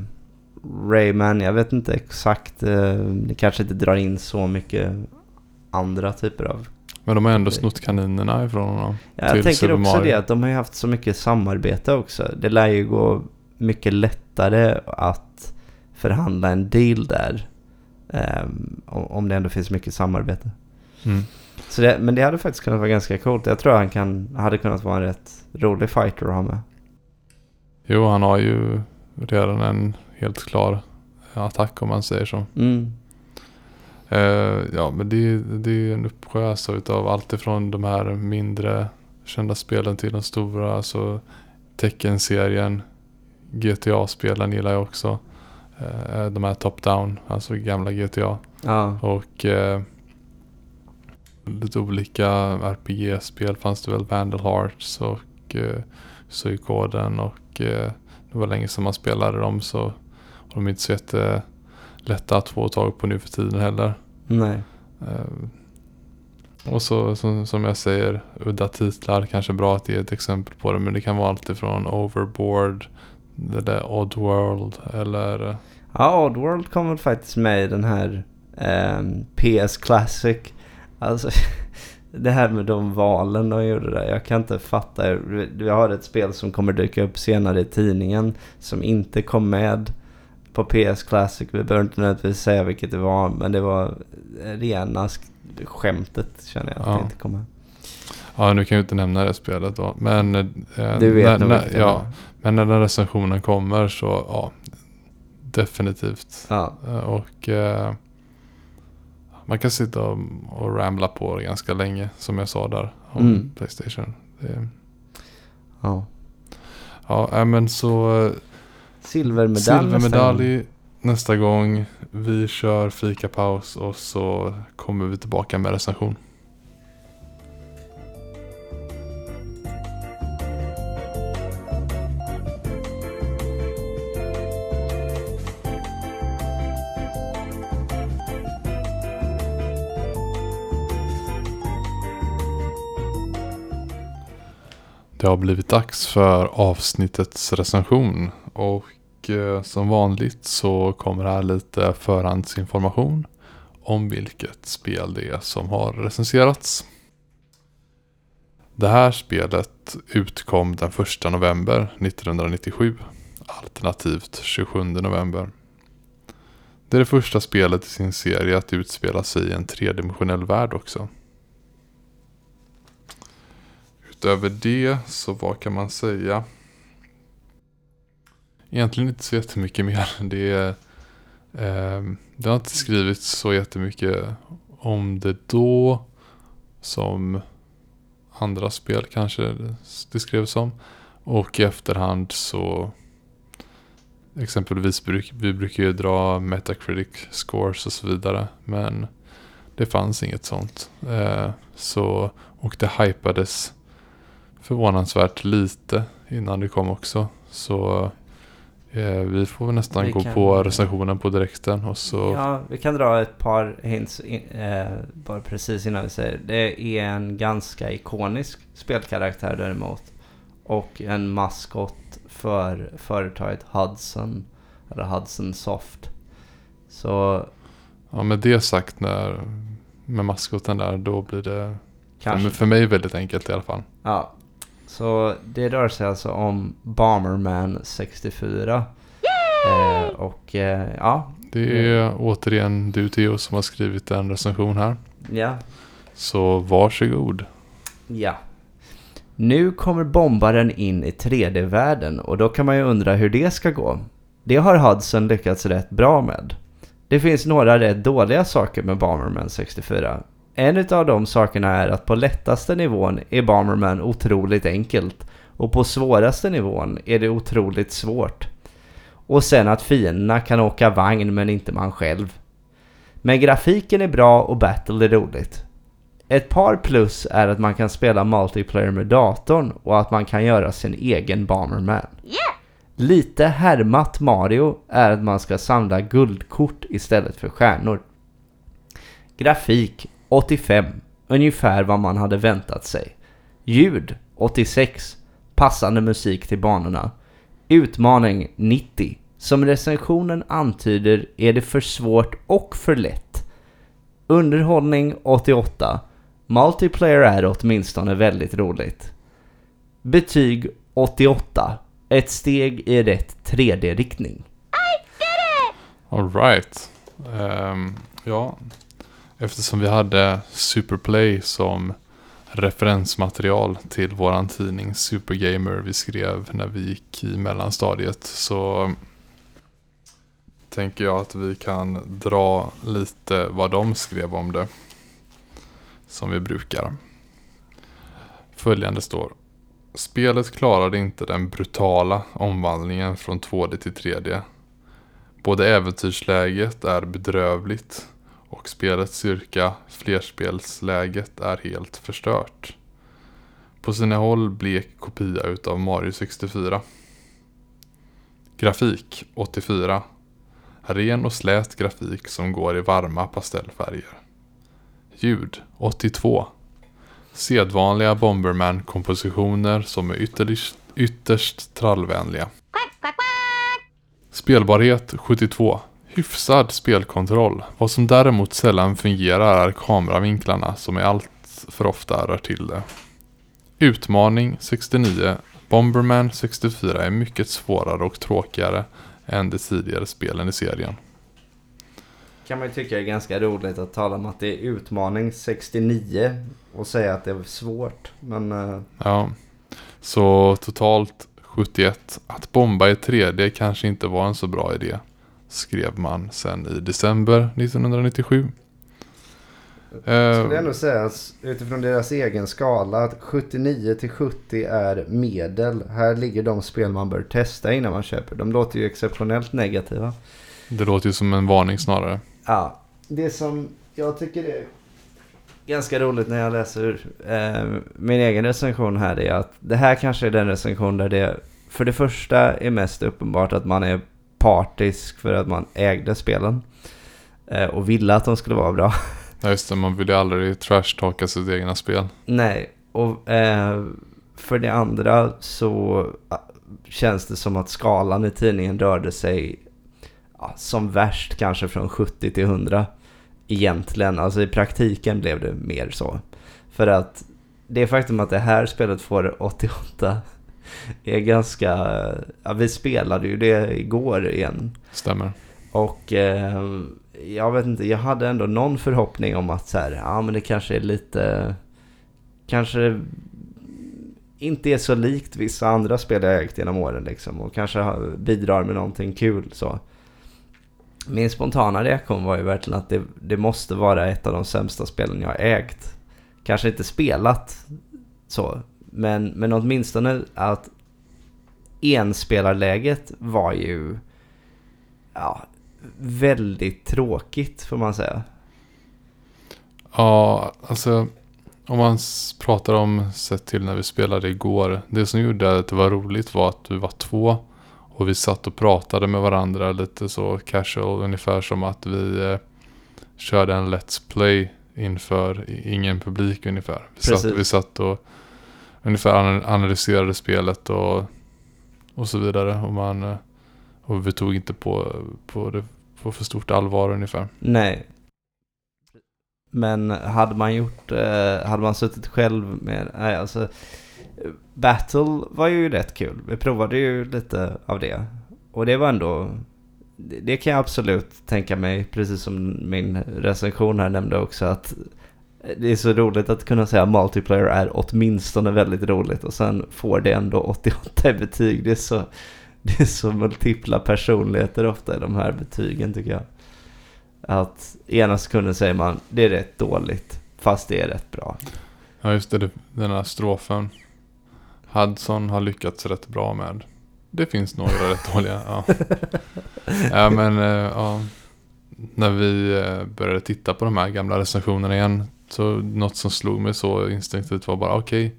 Rayman, jag vet inte exakt, eh, det kanske inte drar in så mycket andra typer av Men de har ändå snott kaninerna ifrån honom. Ja, jag tänker Super också Mario. det att de har ju haft så mycket samarbete också. Det lär ju gå mycket lättare att förhandla en deal där. om om det ändå finns mycket samarbete. Mm. Så det, men det hade faktiskt kunnat vara ganska coolt. Jag tror han kan, hade kunnat vara en rätt rolig fighter att ha med. Jo, han har ju redan en helt klar attack om man säger så. Mm. Eh, ja, men det, det är en uppsjö alltså, utav allt ifrån de här mindre kända spelen till de stora. Alltså Tekken-serien, GTA-spelen gillar jag också. Eh, de här top-down, alltså gamla GTA. Ja. Och eh, lite olika RPG-spel fanns det väl. Vandal Hearts och eh, Suikoden och eh, det var länge sedan man spelade dem så och de är inte så jättelätta att få tag på nu för tiden heller. Nej. Eh, och så som, som jag säger, udda titlar, kanske bra att ge ett exempel på det men det kan vara allt ifrån Overboard, det där Oddworld eller eh, Ja, Oddworld kom väl faktiskt med i den här ehm, PS Classic. Alltså, det här med de valen de gjorde där. Jag kan inte fatta. Vi har ett spel som kommer dyka upp senare i tidningen som inte kom med på PS Classic. Vi behöver inte nödvändigtvis säga vilket det var, men det var rena sk- skämtet känner jag att Ja. det inte kom med. Ja, nu kan jag inte nämna det spelet då. Men, eh, Du vet när, när, ja, men när den recensionen kommer så ja, definitivt. Ja. Eh, Och eh, man kan sitta och, och ramla på det ganska länge. Som jag sa där om Mm. Playstation. Det, Ja. ja, äh, men så Silvermedalj nästa gång. silvermedalj nästa gång. Vi kör fikapaus och så kommer vi tillbaka med recension. Det har blivit dags för avsnittets recension och och som vanligt så kommer här lite förhandsinformation om vilket spel det är som har recenserats. Det här spelet utkom den 1 november 1997 alternativt 27 november. Det är det första spelet i sin serie att utspela sig i en tredimensionell värld också. Utöver det så vad kan man säga? Egentligen inte så jättemycket mer. Det, är, eh, det har inte skrivits så jättemycket om det då som andra spel kanske det skrevs om. Och i efterhand så exempelvis bruk, vi brukar ju dra Metacritic scores och så vidare. Men det fanns inget sånt. Eh, så, och det hypades förvånansvärt lite innan det kom också. Så vi får nästan Vi gå kan- på recensionen på direkten och så Ja, vi kan dra ett par hints in, eh, bara precis innan vi säger. Det är en ganska ikonisk spelkaraktär däremot. Och en maskot för företaget Hudson. Eller Hudson Soft. Så ja, med det sagt när med maskoten där då blir det kanske... för mig väldigt enkelt i alla fall. Ja. Så det rör sig alltså om Bomberman 64. Eh, och eh, ja. Det är återigen du Theo som har skrivit en recension här. Ja. Så varsågod. Ja. Nu kommer bombaren in i 3D-världen och då kan man ju undra hur det ska gå. Det har Hudson lyckats rätt bra med. Det finns några rätt dåliga saker med Bomberman 64. En av de sakerna är att på lättaste nivån är Bomberman otroligt enkelt och på svåraste nivån är det otroligt svårt. Och sen att fienderna kan åka vagn men inte man själv. Men grafiken är bra och battle är roligt. Ett par plus är att man kan spela multiplayer med datorn och att man kan göra sin egen Bomberman. Lite härmat Mario är att man ska samla guldkort istället för stjärnor. Grafik 85, ungefär vad man hade väntat sig. Ljud 86, passande musik till banorna. Utmaning 90, som recensionen antyder är det för svårt och för lätt. Underhållning 88. Multiplayer är åtminstone väldigt roligt. Betyg 88. Ett steg i rätt 3D-riktning. Alright. Um, ja, eftersom vi hade Superplay som referensmaterial till våran tidning Supergamer vi skrev när vi gick i mellanstadiet så tänker jag att vi kan dra lite vad de skrev om det. Som vi brukar. Följande står. Spelet klarade inte den brutala omvandlingen från 2D till 3D. Både äventyrsläget är bedrövligt och spelets styrka, flerspelsläget, är helt förstört. På sina håll blek kopia utav Mario 64. Grafik 84. Ren och slät grafik som går i varma pastellfärger. Ljud 82. Sedvanliga Bomberman-kompositioner som är ytterst, ytterst trallvänliga. Spelbarhet 72. Hyfsad spelkontroll. Vad som däremot sällan fungerar är kameravinklarna som är allt för ofta rör till det. Utmaning 69. Bomberman 64 är mycket svårare och tråkigare än de tidigare spelen i serien. Kan man ju tycka är ganska roligt att tala om att det är utmaning 69 och säga att det är svårt. Men eh, Ja, så totalt 71. Att bomba i 3D kanske inte var en så bra idé, skrev man sen i december 1997. Jag Eh, skulle ändå säga att utifrån deras egen skala att 79 till 70 är medel. Här ligger de spel man bör testa innan man köper. De låter ju exceptionellt negativa. det låter ju som en varning snarare. Ja, det som jag tycker är ganska roligt när jag läser eh, min egen recension här är att det här kanske är den recension där det för det första är mest uppenbart att man är partisk för att man ägde spelen eh, och ville att de skulle vara bra. Ja, just det, man vill ju aldrig trashtalka sitt egna spel. Nej, och eh, för det andra så ah, känns det som att skalan i tidningen rörde sig ja, som värst kanske från 70 till 100 egentligen. Alltså i praktiken blev det mer så. För att det faktum att det här spelet får 88 är ganska... Ja, vi spelade ju det igår igen. Stämmer. Och eh, jag vet inte, jag hade ändå någon förhoppning om att så här, ja men det kanske är lite, kanske inte är så likt vissa andra spel jag ägt genom åren liksom. Och kanske bidrar med någonting kul så. Min spontana reaktion var ju verkligen att det, det måste vara ett av de sämsta spelen jag har ägt. Kanske inte spelat så. Men, men åtminstone att enspelarläget var ju ja, väldigt tråkigt får man säga. Ja, alltså om man pratar om sett till när vi spelade igår. Det som gjorde att det var roligt var att vi var två och vi satt och pratade med varandra lite så casual. Ungefär som att vi eh, körde en Let's Play inför ingen publik ungefär. Vi satt, Precis. vi satt och ungefär analyserade spelet och, och så vidare. Och, man, eh, och vi tog inte på, på det på för stort allvar ungefär. Nej. Men hade man gjort, eh, hade man suttit själv med, nej alltså. Battle var ju rätt kul. Vi provade ju lite av det. Och det var ändå, det kan jag absolut tänka mig, precis som min recension här nämnde också, att det är så roligt att kunna säga att multiplayer är åtminstone väldigt roligt och sen får det ändå 88 i betyg. Det är så, det är så multipla personligheter ofta i de här betygen tycker jag. Att ena sekunden säger man det är rätt dåligt fast det är rätt bra. Ja just det, det- den här strofen. Hudson har lyckats rätt bra med. Det finns några rätt dåliga. Ja, ja men eh, ja. När vi eh, började titta på de här gamla recensionerna igen. Så något som slog mig så instinktivt var bara okej.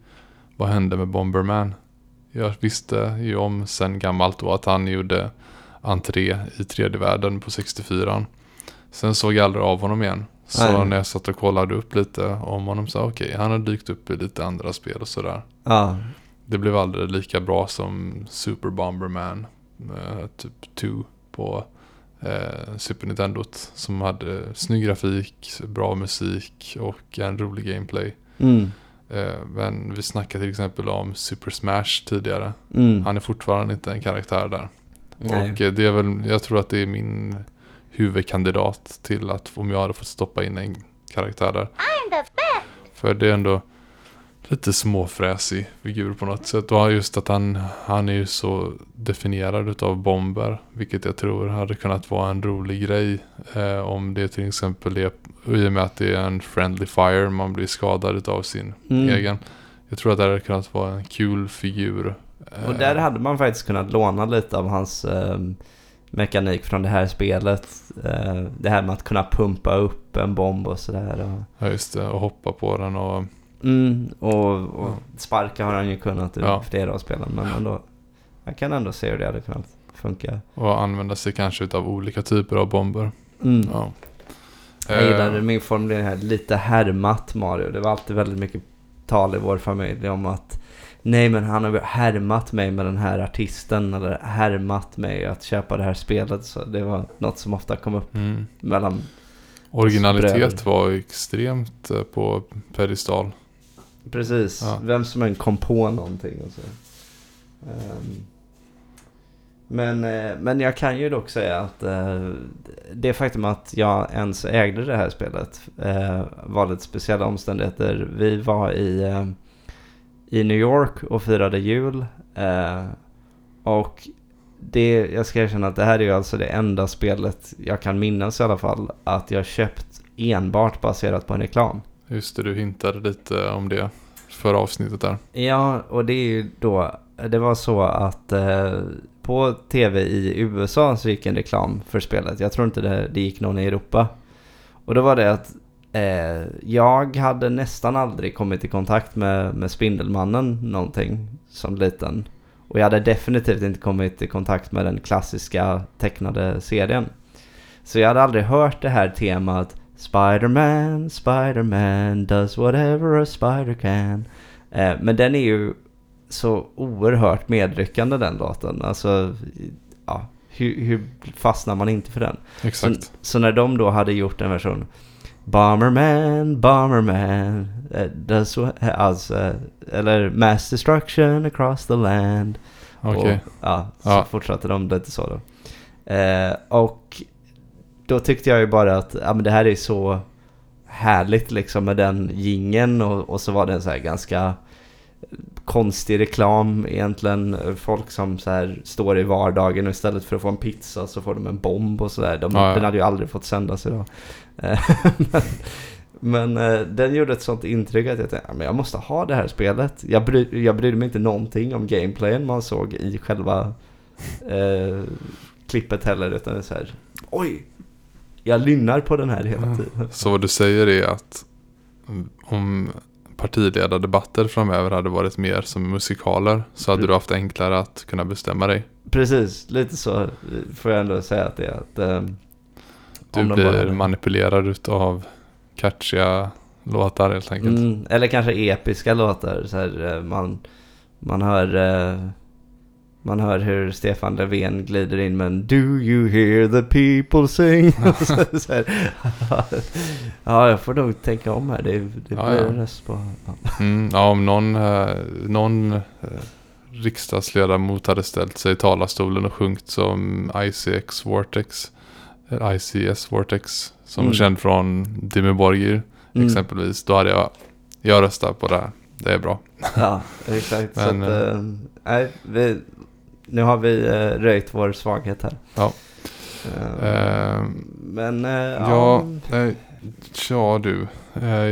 vad hände med Bomberman? Jag visste ju om sen gammalt då att han gjorde entré i tredje världen på 64. Sen såg jag aldrig av honom igen. Så Nej. när jag satt och kollade upp lite om honom så okej, han har dykt upp i lite andra spel och sådär. Ja, Det blev aldrig lika bra som Super Bomberman eh, typ 2 på eh, Super Nintendo. Som hade snygg grafik, bra musik och en rolig gameplay. mm, Eh, men vi snackade till exempel om Super Smash tidigare. mm. Han är fortfarande inte en karaktär där. Nej. Och eh, det är väl, jag tror att det är min huvudkandidat till att om jag hade fått stoppa in en karaktär där. För det är ändå lite småfräsig figur på något sätt. Och just att han, han är ju så definierad utav bomber. Vilket jag tror hade kunnat vara en rolig grej. Eh, om det till exempel är, i och med att det är en friendly fire, man blir skadad utav sin Mm. egen. Jag tror att det hade kunnat vara en kul figur. Och Eh, där hade man faktiskt kunnat låna lite av hans ehm, mekanik från det här spelet. Eh, det här med att kunna pumpa upp en bomb och sådär. Och, Ja just det, och hoppa på den och mm, och, och sparka har han ju kunnat i Ja. flera av spelen. Men ändå, jag kan ändå se hur det hade kunnat funka. Och använda sig kanske utav olika typer av bomber. Mm. Ja. Jag gillade Eh, min formulering här, lite härmat Mario. Det var alltid väldigt mycket tal i vår familj om att nej men han har härmat mig med den här artisten eller härmat mig att köpa det här spelet. Så det var något som ofta kom upp Mm. mellan, Originalitet var ju extremt eh, på pedestal. Precis, Ja. vem som än kom på någonting och så. Ehm, men, eh, men jag kan ju dock säga att eh, det faktum att jag ens ägde det här spelet eh, var lite speciella omständigheter. Vi var i, eh, i New York och firade jul. Och det, jag ska erkänna att det här är ju alltså det enda spelet jag kan minnas i alla fall att jag köpt enbart baserat på en reklam. Just det, du hintade lite om det förra avsnittet där. Ja, och det är ju då, det var så att eh, på tv i USA så gick en reklam för spelet. Jag tror inte det, det gick någon i Europa. Och då var det att eh, jag hade nästan aldrig kommit i kontakt med, med Spindelmannen någonting som liten. Och jag hade definitivt inte kommit i kontakt med den klassiska tecknade serien. Så jag hade aldrig hört det här temat Spider-Man, Spider-Man does whatever a spider can. Eh, men den är ju så oerhört medryckande den låten. Alltså, ja, hur, hur fastnar man inte för den? Exakt. Så, så när de då hade gjort en version Bomberman, Bomberman, eh, does, what- alltså, eller Mass Destruction across the land. Okej. Och, ja, så Ja. fortsatte de lite så då. Eh, och då tyckte jag ju bara att ja, men det här är så härligt liksom med den gingen och, och så var det en så här ganska konstig reklam egentligen. Folk som så här står i vardagen och istället för att få en pizza så får de en bomb och sådär. De, Ja, ja. Den hade ju aldrig fått sändas idag. Eh, men men eh, den gjorde ett sånt intryck att jag tänkte men jag måste ha det här spelet. Jag, bry, jag brydde mig inte någonting om gameplayen man såg i själva eh, klippet heller. Utan så här, oj, jag lynnar på den här hela tiden. Så vad du säger är att om partiledardebatter framöver hade varit mer som musikaler så hade Mm. du haft enklare att kunna bestämma dig. Precis, lite så får jag ändå säga att det är. Att, eh, Du blir bara- manipulerad utav catchiga låtar helt enkelt. Mm, eller kanske episka låtar. Så här, eh, man, man hör... eh, Man hör hur Stefan Löfven glider in med en Do you hear the people sing? så, så ja, jag får nog tänka om här. Det, det Ja, blir ja. röst på... Ja. Mm, ja, om någon, eh, någon eh, riksdagsledamot hade ställt sig i talarstolen och sjungit som ICX Vortex, ICS Vortex, som Mm. är känd från Dimmy Borgir Mm, exempelvis, då hade jag, jag röstar på det här. Det är bra. Ja, exakt. Men, så att, eh, nej, vi, nu har vi eh, röjt vår svaghet här. Ja. Eh, men eh, ja, eh, ja du,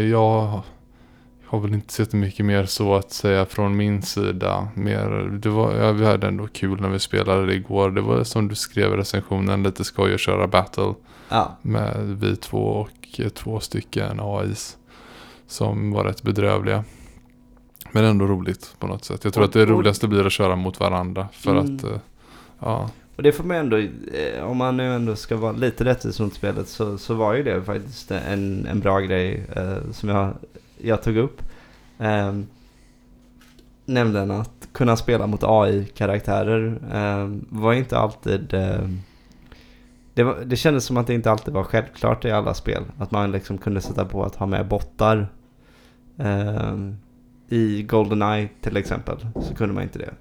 jag har väl inte sett mycket mer så att säga från min sida. Mer, det var, ja, vi hade ändå kul när vi spelade det igår. Det var som du skrev i recensionen, lite skoj att köra battle ja, med vi två och två stycken AIs. Som var rätt bedrövliga. Men ändå roligt på något sätt. Jag tror Och- att det roligaste blir att köra mot varandra. För Mm. att, eh, ja. Och det får man ändå, eh, om man nu ändå ska vara lite rättvis mot spelet så, så var ju det faktiskt en, en bra grej eh, som jag, jag tog upp. Eh, nämligen att kunna spela mot AI-karaktärer eh, var inte alltid... Eh, det, var, det kändes som att det inte alltid var självklart i alla spel. Att man liksom kunde sätta på att ha med bottar. I Goldeneye till exempel så kunde man inte det.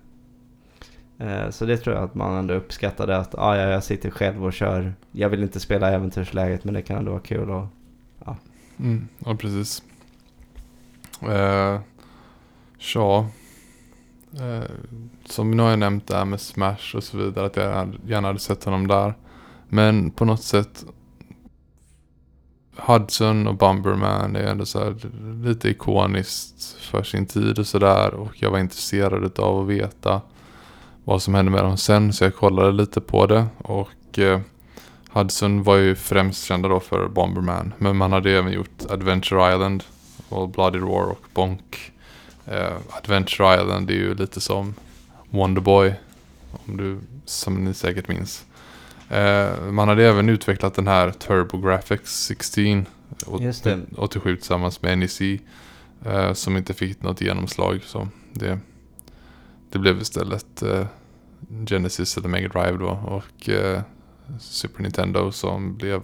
Eh, så det tror jag att man ändå uppskattade att ah, ja, jag sitter själv och kör. Jag vill inte spela äventyrsläget men det kan ändå vara kul och Mm, ja, precis. Eh, ja. Eh, som nu har jag nämnt det här med Smash och så vidare. Att jag gärna hade sett honom där. Men på något sätt. Hudson och Bumberman är ändå så här lite ikoniskt för sin tid och sådär. Och jag var intresserad av att veta vad som hände med dem sen. Så jag kollade lite på det. Och eh, Hudson var ju främst kända då för Bomberman. Men man hade ju även gjort Adventure Island och Bloody Roar och Bonk. Eh, Adventure Island är ju lite som Wonderboy. Om du, som ni säkert minns. Eh, man hade även utvecklat den här TurboGrafx 16. åt- Just det. 87 tillsammans med NEC. Eh, som inte fick något genomslag. Så det, det blev istället eh, Genesis eller Mega Drive då. Och Super Nintendo som blev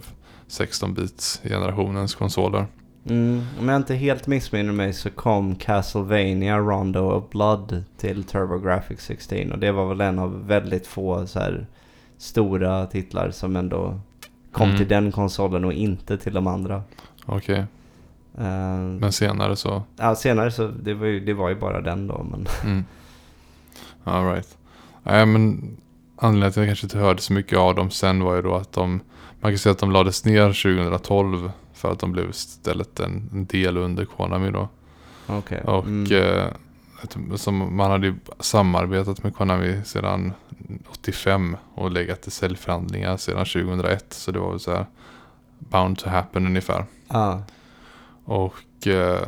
16-bits generationens konsoler. Mm, om jag inte helt missminner mig så kom Castlevania Rondo of Blood till TurboGrafx 16 och det var väl en av väldigt få så här stora titlar som ändå kom Mm. till den konsolen och inte till de andra. Okej, Eh, men senare så... ja, senare så det var, ju, det var ju bara den då men Mm. All right. Nej men anledningen till att jag kanske inte hörde så mycket av dem sen var ju då att de... Man kan säga att de lades ner 2012 för att de blev istället en, en del under Konami då. Okej. Och Mm. eh, som man hade samarbetat med Konami sedan 85 och legat i säljförhandlingar sedan 2001. Så det var väl så här bound to happen ungefär. Ja. Och eh,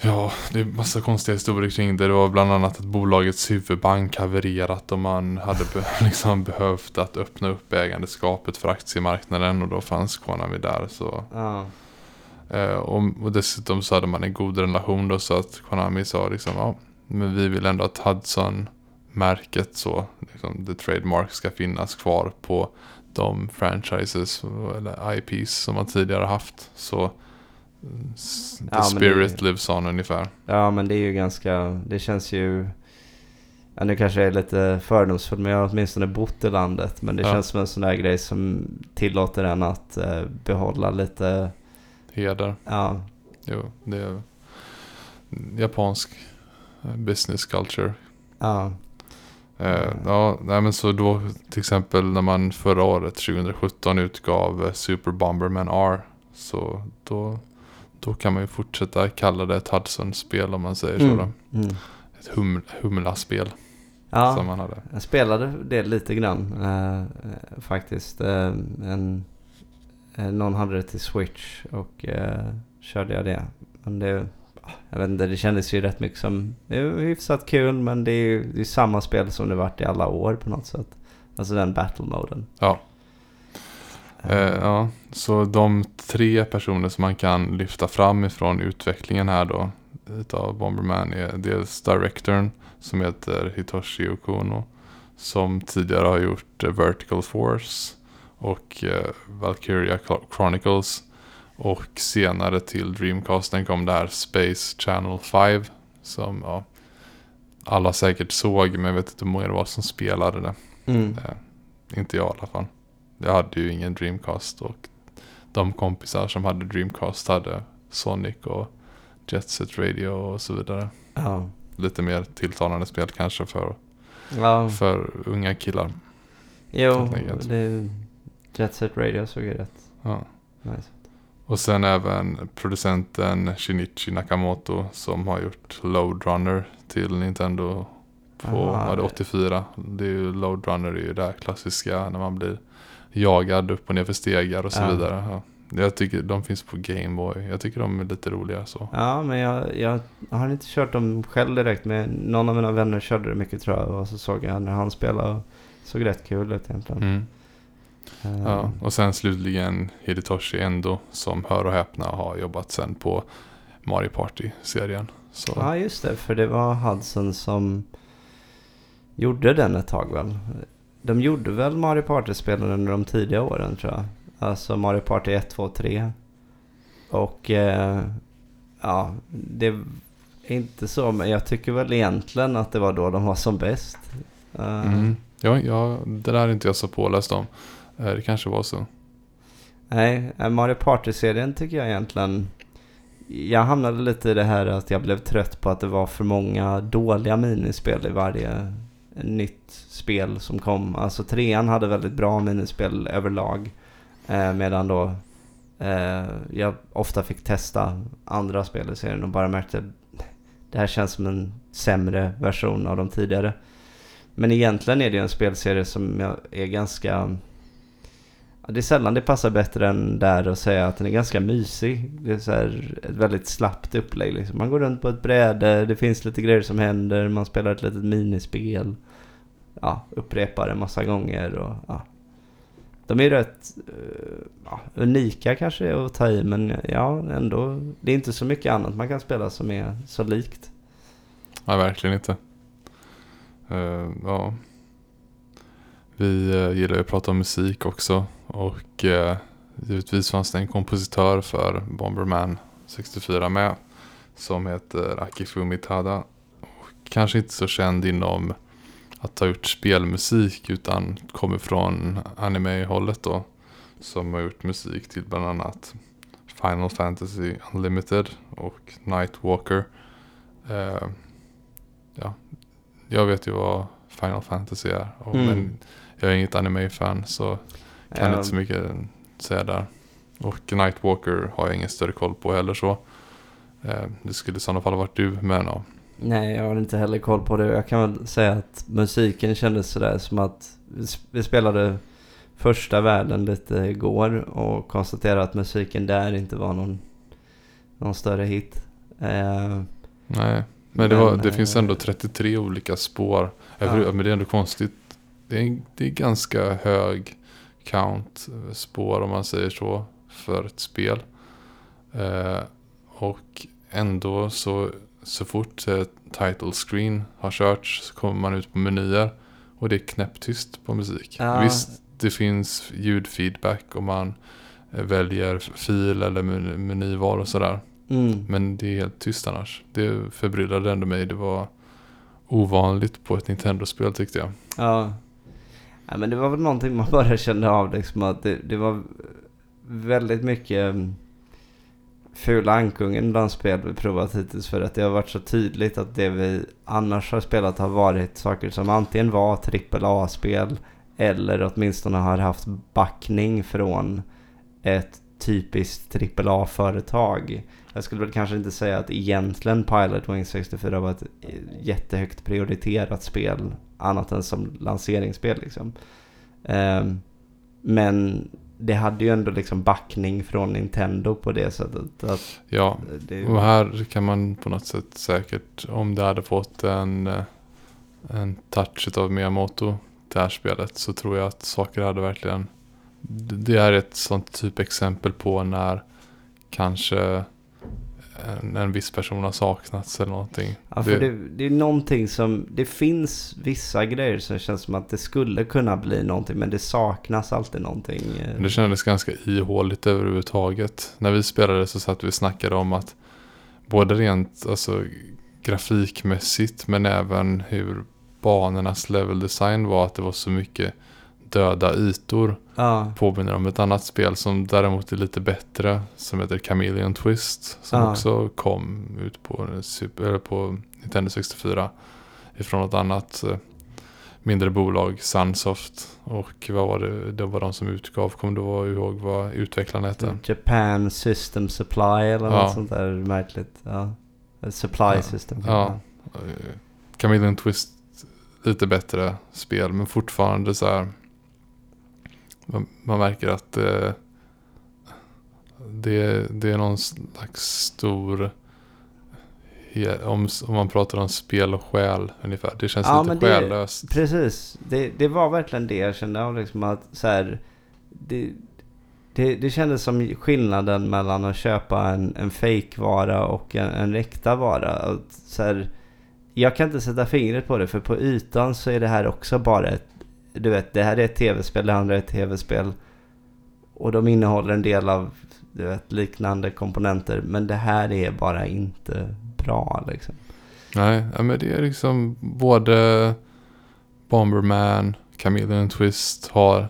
ja, det är massa konstiga historier kring det. Det var bland annat att bolagets huvudbank havererat och man hade be liksom behövt att öppna upp ägandeskapet för aktiemarknaden och då fanns Konami där. Så Ja. Eh, och, och dessutom så hade man en god relation då så att Konami sa liksom ja, men vi vill ändå att Hudson-märket så, liksom the trademark ska finnas kvar på de franchises eller IPs som man tidigare haft. Så the Ja, spirit det- lives on ungefär. Ja men det är ju ganska, det känns ju... Ja, nu kanske jag är lite fördomsfull men jag har åtminstone bott i landet. Men det Ja. känns som en sån där grej som tillåter en att eh, behålla lite, Heder. ja, Jo, det är japansk business culture ja, Eh, ja, nej men så då till exempel när man förra året 2017 utgav eh, Super Bomberman R. Så då, då kan man ju fortsätta kalla det ett Hudson-spel om man säger så. Då. Mm. Mm. Ett hum, humla-spel Ja, som man hade. jag spelade det lite grann eh, eh, faktiskt. Eh, en, Eh, någon hade det till Switch och eh, körde jag det. Men det, jag vet inte, det kändes ju rätt mycket som, det är hyfsat kul men det är ju det är samma spel som det varit i alla år på något sätt. Alltså den battle-moden. Ja. Eh, ja, så de tre personer som man kan lyfta fram ifrån utvecklingen här då utav Bomberman är dels directorn som heter Hitoshi Okuno som tidigare har gjort eh, Vertical Force och eh, Valkyria Chro- Chronicles och senare till Dreamcasten kom det här Space Channel 5 som ja, alla säkert såg men jag vet inte hur många det var som spelade det. Mm. Eh, inte jag i alla fall. Jag hade ju ingen Dreamcast och de kompisar som hade Dreamcast hade Sonic och Jet Set Radio och så vidare. Ja. Lite mer tilltalande spel kanske för, Ja, för unga killar. jo, det, Jet Set Radio såg ju rätt Ja. nice. Och sen även producenten Shinichi Nakamoto som har gjort Load Runner till Nintendo på Aha, det är det- 84. Det är ju Load Runner är ju det här klassiska när man blir jagad upp och ner för stegar och så Ja. vidare. Ja. Jag tycker de finns på Gameboy. Jag tycker de är lite roliga så. Ja, men jag, jag har inte kört dem själv direkt. Men någon av mina vänner körde det mycket tror jag. Och så såg jag när han spelade. Och såg rätt kul ut egentligen. Mm. Ja. Och sen slutligen Hidetoshi Endo som hör och häpna har jobbat sen på Mario Party-serien. Så Ja, just det. För det var Hudson som gjorde den ett tag väl? De gjorde väl Mario Party-spelen under de tidiga åren tror jag. Alltså Mario Party 1, 2, 3. Och eh, ja, det är inte så. Men jag tycker väl egentligen att det var då de var som bäst. Eh, mm. ja, ja, det där är inte jag så påläst om. Det kanske var så. Nej, eh, Mario Party-serien tycker jag egentligen... Jag hamnade lite i det här att jag blev trött på att det var för många dåliga minispel i varje nytt spel som kom. Alltså trean hade väldigt bra minispel överlag. Eh, medan då eh, jag ofta fick testa andra spel i serien och bara märkte att det här känns som en sämre version av de tidigare. Men egentligen är det ju en spelserie som jag är ganska... Det är sällan det passar bättre än där att säga att den är ganska mysig. Det är så här ett väldigt slappt upplägg. Liksom. Man går runt på ett bräde, det finns lite grejer som händer, man spelar ett litet minispel. Ja, upprepar en massa gånger och ja. De är rätt eh, ja, unika kanske att ta i men ja, ändå. Det är inte så mycket annat man kan spela som är så likt. Nej, verkligen inte. Uh, ja. Vi uh, gillar ju att prata om musik också. Och uh, givetvis fanns det en kompositör för Bomberman 64 med. Som heter Akifumi Tada. Och kanske inte så känd inom att ha gjort spelmusik utan kommer från anime-hållet då. Som har gjort musik till bland annat Final Fantasy Unlimited och Nightwalker. Eh, ja, jag vet ju vad Final Fantasy är. Och, Mm. Men jag är inget anime-fan så kan inte så mycket säga där. Och Nightwalker har jag ingen större koll på heller så. Eh, det skulle i sådana fall varit du, men ja. Nej, jag har inte heller koll på det. Jag kan väl säga att musiken kändes sådär som att vi spelade första världen lite igår och konstaterade att musiken där inte var någon, någon större hit. Eh, Nej, men det, var, det Men, finns eh, ändå 33 olika spår. Ja. Men det är ändå konstigt. Det är, det är ganska hög count eh, spår om man säger så för ett spel. Eh, och ändå så, så fort eh, title screen har körts så kommer man ut på menyer. Och det är knäpptyst på musik. Ja. Visst, det finns ljudfeedback om man eh, väljer fil eller men- menyval och sådär. mm. Men det är helt tyst annars. Det förbryllade ändå mig. Det var ovanligt på ett Nintendo-spel tyckte jag. Ja ja. men det var väl någonting man bara kände av liksom att det, det var väldigt mycket mm, fula ankungen bland spel vi provat hittills för att det har varit så tydligt att det vi annars har spelat har varit saker som antingen var AAA-spel eller åtminstone har haft backning från ett typiskt AAA-företag. Jag skulle väl kanske inte säga att egentligen Pilot Wing 64 var ett eh, jättehögt prioriterat spel annat än som lanseringsspel liksom. Ehm, men det hade ju ändå liksom backning från Nintendo på det sättet. Att Ja, det, och här kan man på något sätt säkert, om det hade fått en, eh, en touch av Miyamoto, det här spelet, så tror jag att saker hade verkligen... Det det är ett sånt typ exempel på när kanske en, en viss person har saknats eller någonting. Ja, för det, det är någonting som... Det finns vissa grejer som känns som att det skulle kunna bli någonting men det saknas alltid någonting. eh. Det kändes ganska ihåligt överhuvudtaget. När vi spelade så satt vi och snackade om att både rent alltså, grafikmässigt men även hur banornas level design var att det var så mycket döda ytor. Ja, Påminner om ett annat spel som däremot är lite bättre som heter Chameleon Twist som Ja. också kom ut på, Super, eller på Nintendo 64 ifrån något annat eh, mindre bolag, Sunsoft. Och vad var det, det var de som utgav, kommer du ihåg vad utvecklaren hette? Japan System Supply eller Ja. något sånt där märkligt. Ja. Supply Ja. System. Ja. Eh, Chameleon Twist, lite bättre spel men fortfarande så här. Man, man märker att eh, det, det är någon slags stor, om, om man pratar om spel och själ ungefär. Det känns Ja, lite det- själlöst. Precis. Det, det var verkligen det jag kände av liksom att så här, det, det, det kändes som skillnaden mellan att köpa en, en fake-vara och en, en äkta vara. Att, så här, jag kan inte sätta fingret på det för på ytan så är det här också bara ett, du vet, det här är ett tv-spel, det andra är ett tv-spel. Och de innehåller en del av, du vet, liknande komponenter. Men det här är bara inte bra liksom. Nej, men det är liksom både Bomberman, Chameleon Twist har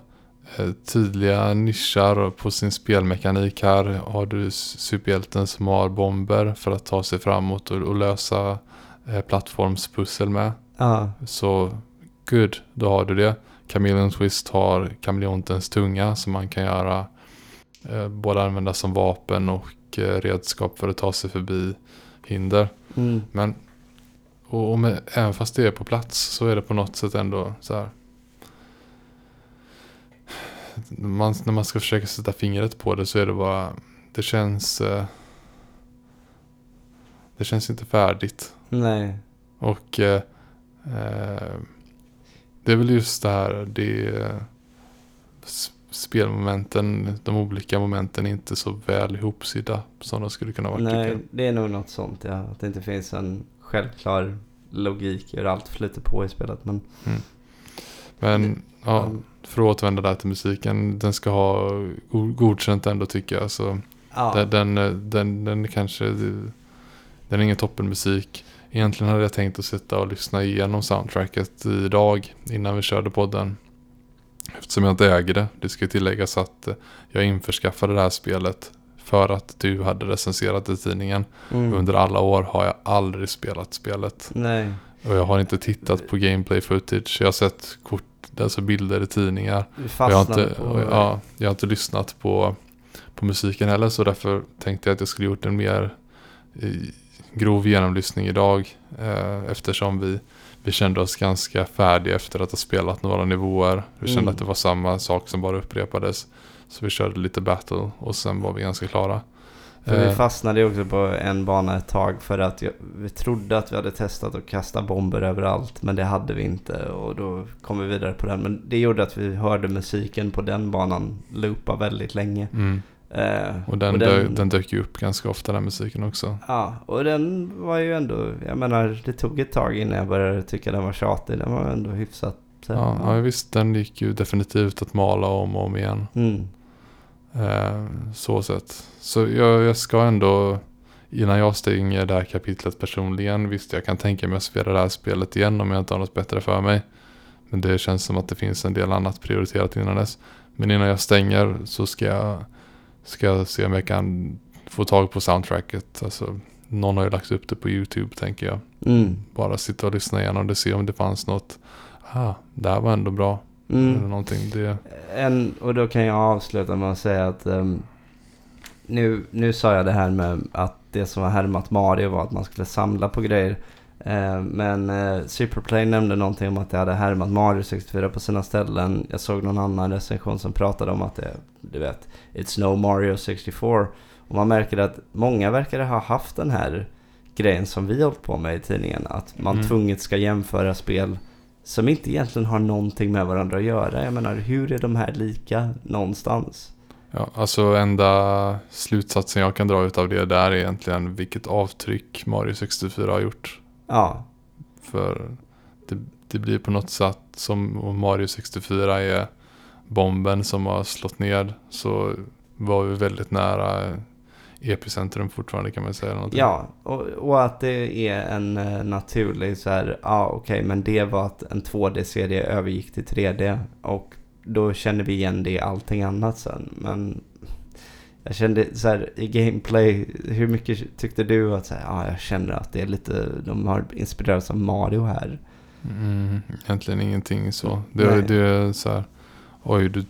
eh, tydliga nischar på sin spelmekanik. Här har du superhjälten som har bomber för att ta sig framåt och, och lösa eh, plattformspussel med. Ja, Så good, då har du det. Chameleon Twist har kameleontens tunga som man kan göra eh, både använda som vapen och eh, redskap för att ta sig förbi hinder. mm. Men och, och med, även fast det är på plats så är det på något sätt ändå så här. Man, när man ska försöka sätta fingret på det så är det bara, det känns, eh, det känns inte färdigt. nej. Och eh, eh, det är väl just det här, det spelmomenten, de olika momenten är inte så väl ihopsydda som de skulle kunna vara. Nej, det är nog något sånt ja. Att det inte finns en självklar logik i hur allt flyter på i spelet. Men Men ja, Mm. för att återvända där till musiken, den ska ha go- godkänt ändå tycker jag. Så ja, den, den, den, den kanske, den är ingen toppenmusik. Egentligen hade jag tänkt att sitta och lyssna igenom soundtracket idag innan vi körde podden. Eftersom jag inte äger det. Det ska tilläggas att eh, jag införskaffade det här spelet för att du hade recenserat det i tidningen. mm. Under alla år har jag aldrig spelat spelet. Nej, Och jag har inte tittat på gameplay footage. Jag har sett kort, alltså bilder i tidningar. Jag, har inte, på... ja, jag har inte lyssnat på, på musiken heller. Så därför tänkte jag att jag skulle gjort en mer grov genomlyssning idag. Eh, eftersom vi, vi kände oss ganska färdiga efter att ha spelat några nivåer. Vi kände Mm. att det var samma sak som bara upprepades. Så vi körde lite battle och sen var vi ganska klara. För vi Eh, fastnade också på en bana ett tag för att jag, vi trodde att vi hade testat att kasta bomber överallt men det hade vi inte och då kom vi vidare på den. Men det gjorde att vi hörde musiken på den banan loopa väldigt länge. mm. Eh, Och den, dö, den dök ju upp ganska ofta den musiken också. Ja, och den var ju ändå, jag menar det tog ett tag innan jag började tycka den var tjatig. Den var ändå hyfsat. så här, Ja, ja visst, den gick ju definitivt att mala om och om igen. Mm. Eh, så sett. Så jag, jag ska ändå, innan jag stänger det här kapitlet personligen, visst jag kan tänka mig att spela det här spelet igen om jag inte har något bättre för mig. Men det känns som att det finns en del annat prioriterat innan dess. Men innan jag stänger så ska jag, ska se om jag kan få tag på soundtracket. Alltså, någon har ju lagt upp det på YouTube tänker jag. Mm. Bara sitta och lyssna igenom det, se om det fanns något. Ah, det här var ändå bra. Eller Mm. någonting. Det, En, och då kan jag avsluta med att säga att ehm, nu, nu sa jag det här med att det som var härmat Mario var att man skulle samla på grejer. Eh, men eh, Superplay nämnde någonting om att det hade härmat Mario 64 på sina ställen. Jag såg någon annan recension som pratade om att det, du vet, It's no Mario 64. Och man märker att många verkar ha haft den här grejen som vi har hållit på med i tidningen. Att man Mm. tvunget ska jämföra spel som inte egentligen har någonting med varandra att göra. Jag menar, hur är de här lika någonstans? Ja, alltså enda slutsatsen jag kan dra ut av det där är egentligen vilket avtryck Mario 64 har gjort. Ja, För det, det blir på något sätt som om Mario 64 är bomben som har slått ned så var vi väldigt nära epicentrum fortfarande kan man säga. någonting. ja och, och att det är en eh, naturlig så här, ja okej, men det var att en 2D-serie övergick till 3D och då känner vi igen det i allting annat sen. Men jag kände så här i gameplay, hur mycket tyckte du att så här, ja, jag känner att det är lite, de har inspirerats av Mario här. Mm, egentligen ingenting så. Det, Nej. det är så här, oj du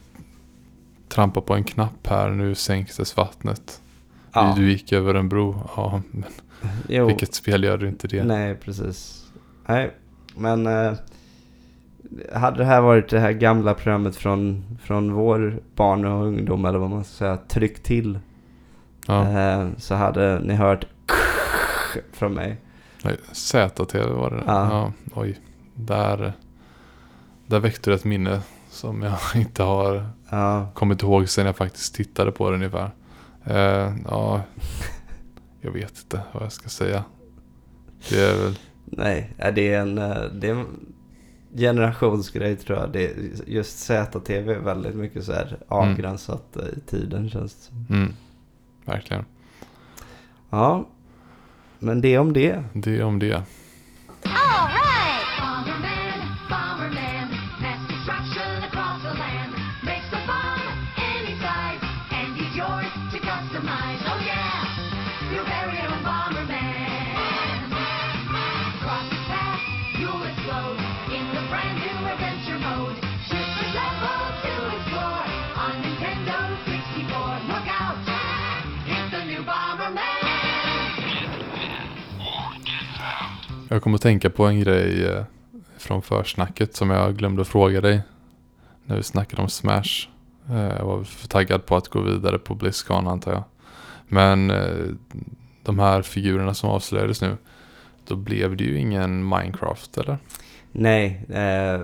trampar på en knapp här, nu sänktes vattnet. Ja, Du gick över en bro, ja men jo. vilket spel gör du inte det? Nej, precis. Nej, men eh, hade det här varit det här gamla programmet från, från vår barn och ungdom, eller vad man ska säga, tryck till, Ja. eh, så hade ni hört från mig. ZTV var det. Ja. Ja. oj. Där, där väckte du ett minne som jag inte har Ja, kommit ihåg sen jag faktiskt tittade på det ungefär. Eh, ja, jag vet inte vad jag ska säga. Det är väl, nej, ja, det är en, eh, det är en generationsgrej tror jag. Det, just ZTV är väldigt mycket så här avgränsat eh, i tiden känns det som. mm, verkligen. Ja, men det om det. Det om det. Jag kommer att tänka på en grej eh, från försnacket som jag glömde att fråga dig. När vi snackade om Smash. Eh, jag var för taggad på att gå vidare på Blizzcon antar jag. Men eh, de här figurerna som avslöjades nu. Då blev det ju ingen Minecraft eller? Nej, eh,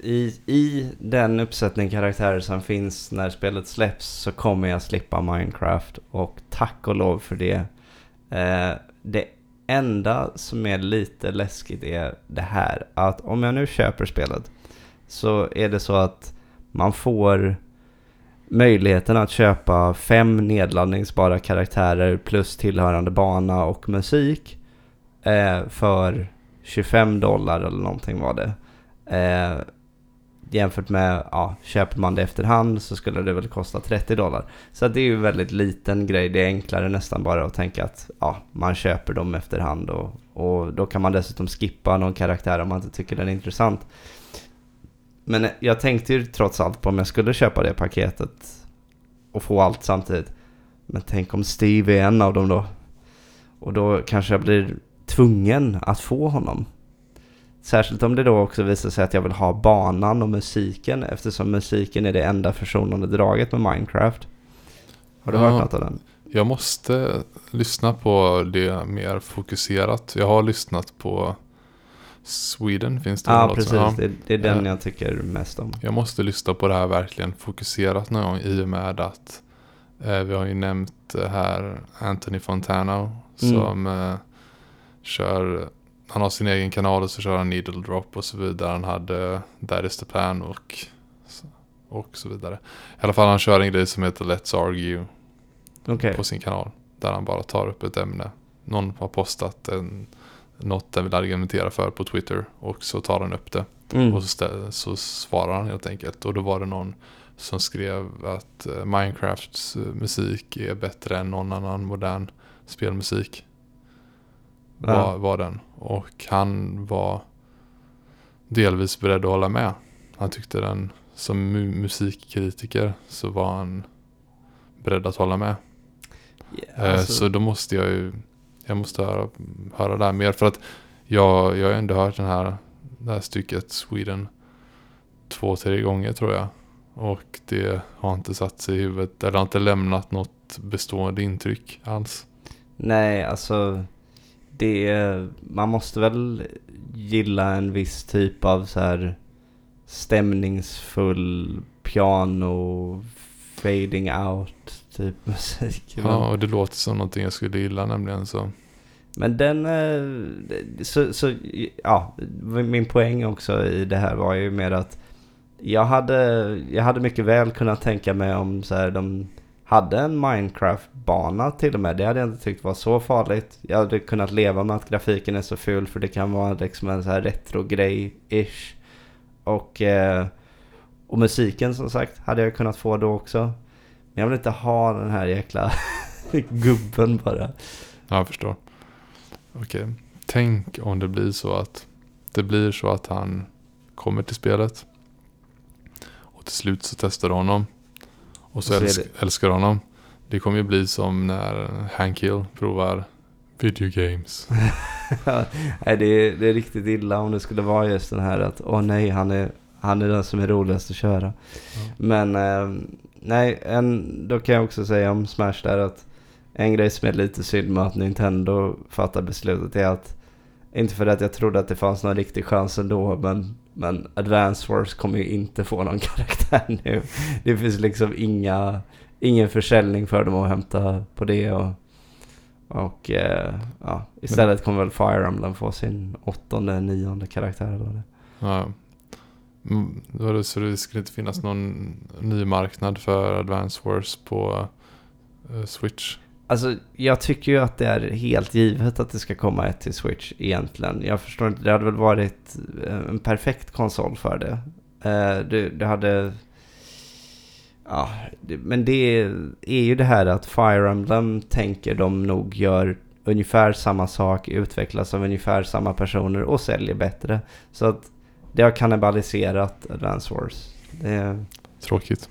i, i den uppsättning karaktärer som finns när spelet släpps så kommer jag slippa Minecraft och tack och lov för det. Eh, det enda som är lite läskigt är det här att om jag nu köper spelet så är det så att man får möjligheten att köpa fem nedladdningsbara karaktärer plus tillhörande bana och musik eh, för 25 dollar eller någonting var det. Eh, jämfört med, ja, köper man det efterhand så skulle det väl kosta 30 dollar. Så att det är ju en väldigt liten grej. Det är enklare nästan bara att tänka att ja, man köper dem efterhand och, och då kan man dessutom skippa någon karaktär om man inte tycker den är intressant. Men jag tänkte ju trots allt på om jag skulle köpa det paketet och få allt samtidigt. Men tänk om Steve är en av dem då. Och då kanske jag blir tvungen att få honom. Särskilt om det då också visar sig att jag vill ha banan och musiken eftersom musiken är det enda försonande draget med Minecraft. Har du Ja. hört något av den? Jag måste lyssna på det mer fokuserat. Jag har lyssnat på Sweden, finns det Ja, något precis. ja. Det, det är den Ja. jag tycker mest om. Jag måste lyssna på det här verkligen fokuserat någon gång i och med att eh, vi har ju nämnt eh, här Anthony Fontana Mm. som eh, kör, han har sin egen kanal och så kör han Needle Drop och så vidare. Han hade That is the plan och, och så vidare. I alla fall han kör en grej som heter Let's Argue Okej. på sin kanal. Där han bara tar upp ett ämne. Någon har postat en, något den vill argumentera för på Twitter och så tar han upp det. Mm. Och så, stä- så svarar han helt enkelt. Och då var det någon som skrev att eh, Minecrafts eh, musik är bättre än någon annan modern spelmusik. Var, var den. Och han var delvis beredd att hålla med. Han tyckte den, som mu- musikkritiker så var han beredd att hålla med. Eh, alltså- Så då måste jag ju, jag måste höra, höra det här mer. För att jag, jag har ändå hört den här, det här stycket Sweden två, tre gånger tror jag. Och det har inte satt sig i huvudet, eller har inte lämnat något bestående intryck alls. Nej, alltså det är, man måste väl gilla en viss typ av så här stämningsfull piano fading out typ musik. Ja, och det låter som någonting jag skulle gilla nämligen så. Men den, eh, så, så, ja, min poäng också i det här var ju mer att jag hade, jag hade mycket väl kunnat tänka mig om så här, de hade en Minecraft-bana till och med. Det hade jag inte tyckt var så farligt. Jag hade kunnat leva med att grafiken är så ful för det kan vara liksom en så här retro-grej-ish. Och, eh, och musiken som sagt hade jag kunnat få då också. Men jag vill inte ha den här jäkla gubben bara. Ja, jag förstår. Okej. Tänk om det blir så att det blir så att han kommer till spelet. Och till slut så testar du honom. Och så, Och så älsk, älskar honom. Det kommer ju bli som när Hank Hill provar video games. nej, det är, det är riktigt illa om det skulle vara just den här att åh nej, han är, han är den som är roligast att köra. Men eh, nej, en, då kan jag också säga om Smash där att en grej som är lite synd med att Nintendo fattar beslutet är att inte för att jag trodde att det fanns någon riktig chans ändå men, men Advance Wars kommer ju inte få någon karaktär nu. Det finns liksom inga, ingen försäljning för dem att hämta på det och, och eh, ja, istället kommer väl Fire Emblem få sin åttonde, nionde karaktär eller. Ja. Mm, Så det skulle inte finnas någon ny marknad för Advance Wars på eh, Switch. Alltså jag tycker ju att det är helt givet att det ska komma ett till Switch egentligen. Jag förstår inte, det hade väl varit eh, en perfekt konsol för det. Eh, du, det, hade... Ja, men det är ju det här att Fire Emblem tänker de nog gör ungefär samma sak, utvecklas av ungefär samma personer och säljer bättre. Så att det har kannibaliserat Advance Wars. Det, Tråkigt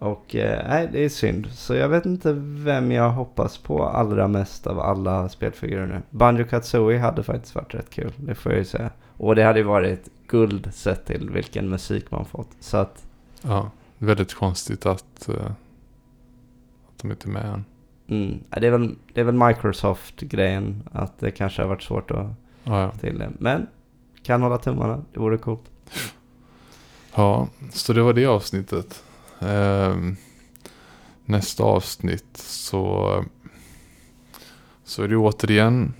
och eh, nej, det är synd. Så jag vet inte vem jag hoppas på allra mest av alla spelfigurer nu. Banjo Kazooie hade faktiskt varit rätt kul, det får jag ju säga. Och det hade ju varit guld sett till vilken musik man fått. Så att, Ja, väldigt konstigt att, eh, att de inte är med än. mm, det, är väl, det är väl Microsoft-grejen att det kanske har varit svårt att Ja, ja. till det. Men kan hålla tummarna, det vore coolt. ja, så det var det avsnittet. Ehm, nästa avsnitt så, så är det återigen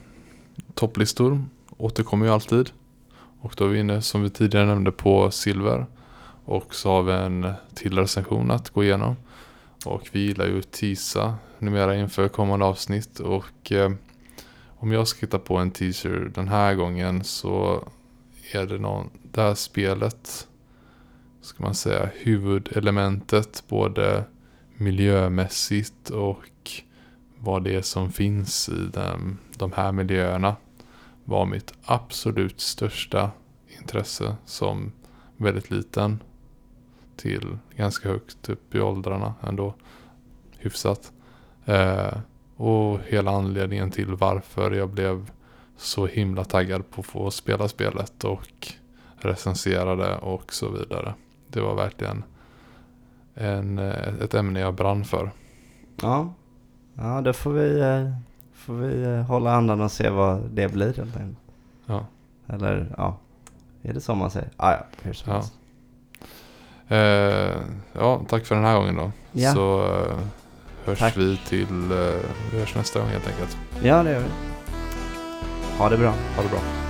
topplistor. Återkommer ju alltid. Och då är vi inne som vi tidigare nämnde på silver. Och så har vi en till recension att gå igenom. Och vi gillar ju att teasa numera inför kommande avsnitt. Och eh, om jag ska hitta på en teaser den här gången så är det någon, det här spelet ska man säga, huvudelementet både miljömässigt och vad det är som finns i den, de här miljöerna var mitt absolut största intresse som väldigt liten till ganska högt upp i åldrarna ändå. Hyfsat. Eh, och hela anledningen till varför jag blev så himla taggad på att få spela spelet och recensera det och så vidare. Det var verkligen en, eh, ett ämne jag brann för. Ja. Ja, då får vi, eh, får vi eh, hålla andan och se vad det blir helt enkelt. Ja. Eller ja, är det så man säger? Ah, ja, hur som Ja. helst. Eh, ja, tack för den här gången då. Ja. Så eh, hörs Tack. vi till, eh, vi hörs nästa gång helt enkelt. Ja, det gör vi. Ha det bra. Ha det bra.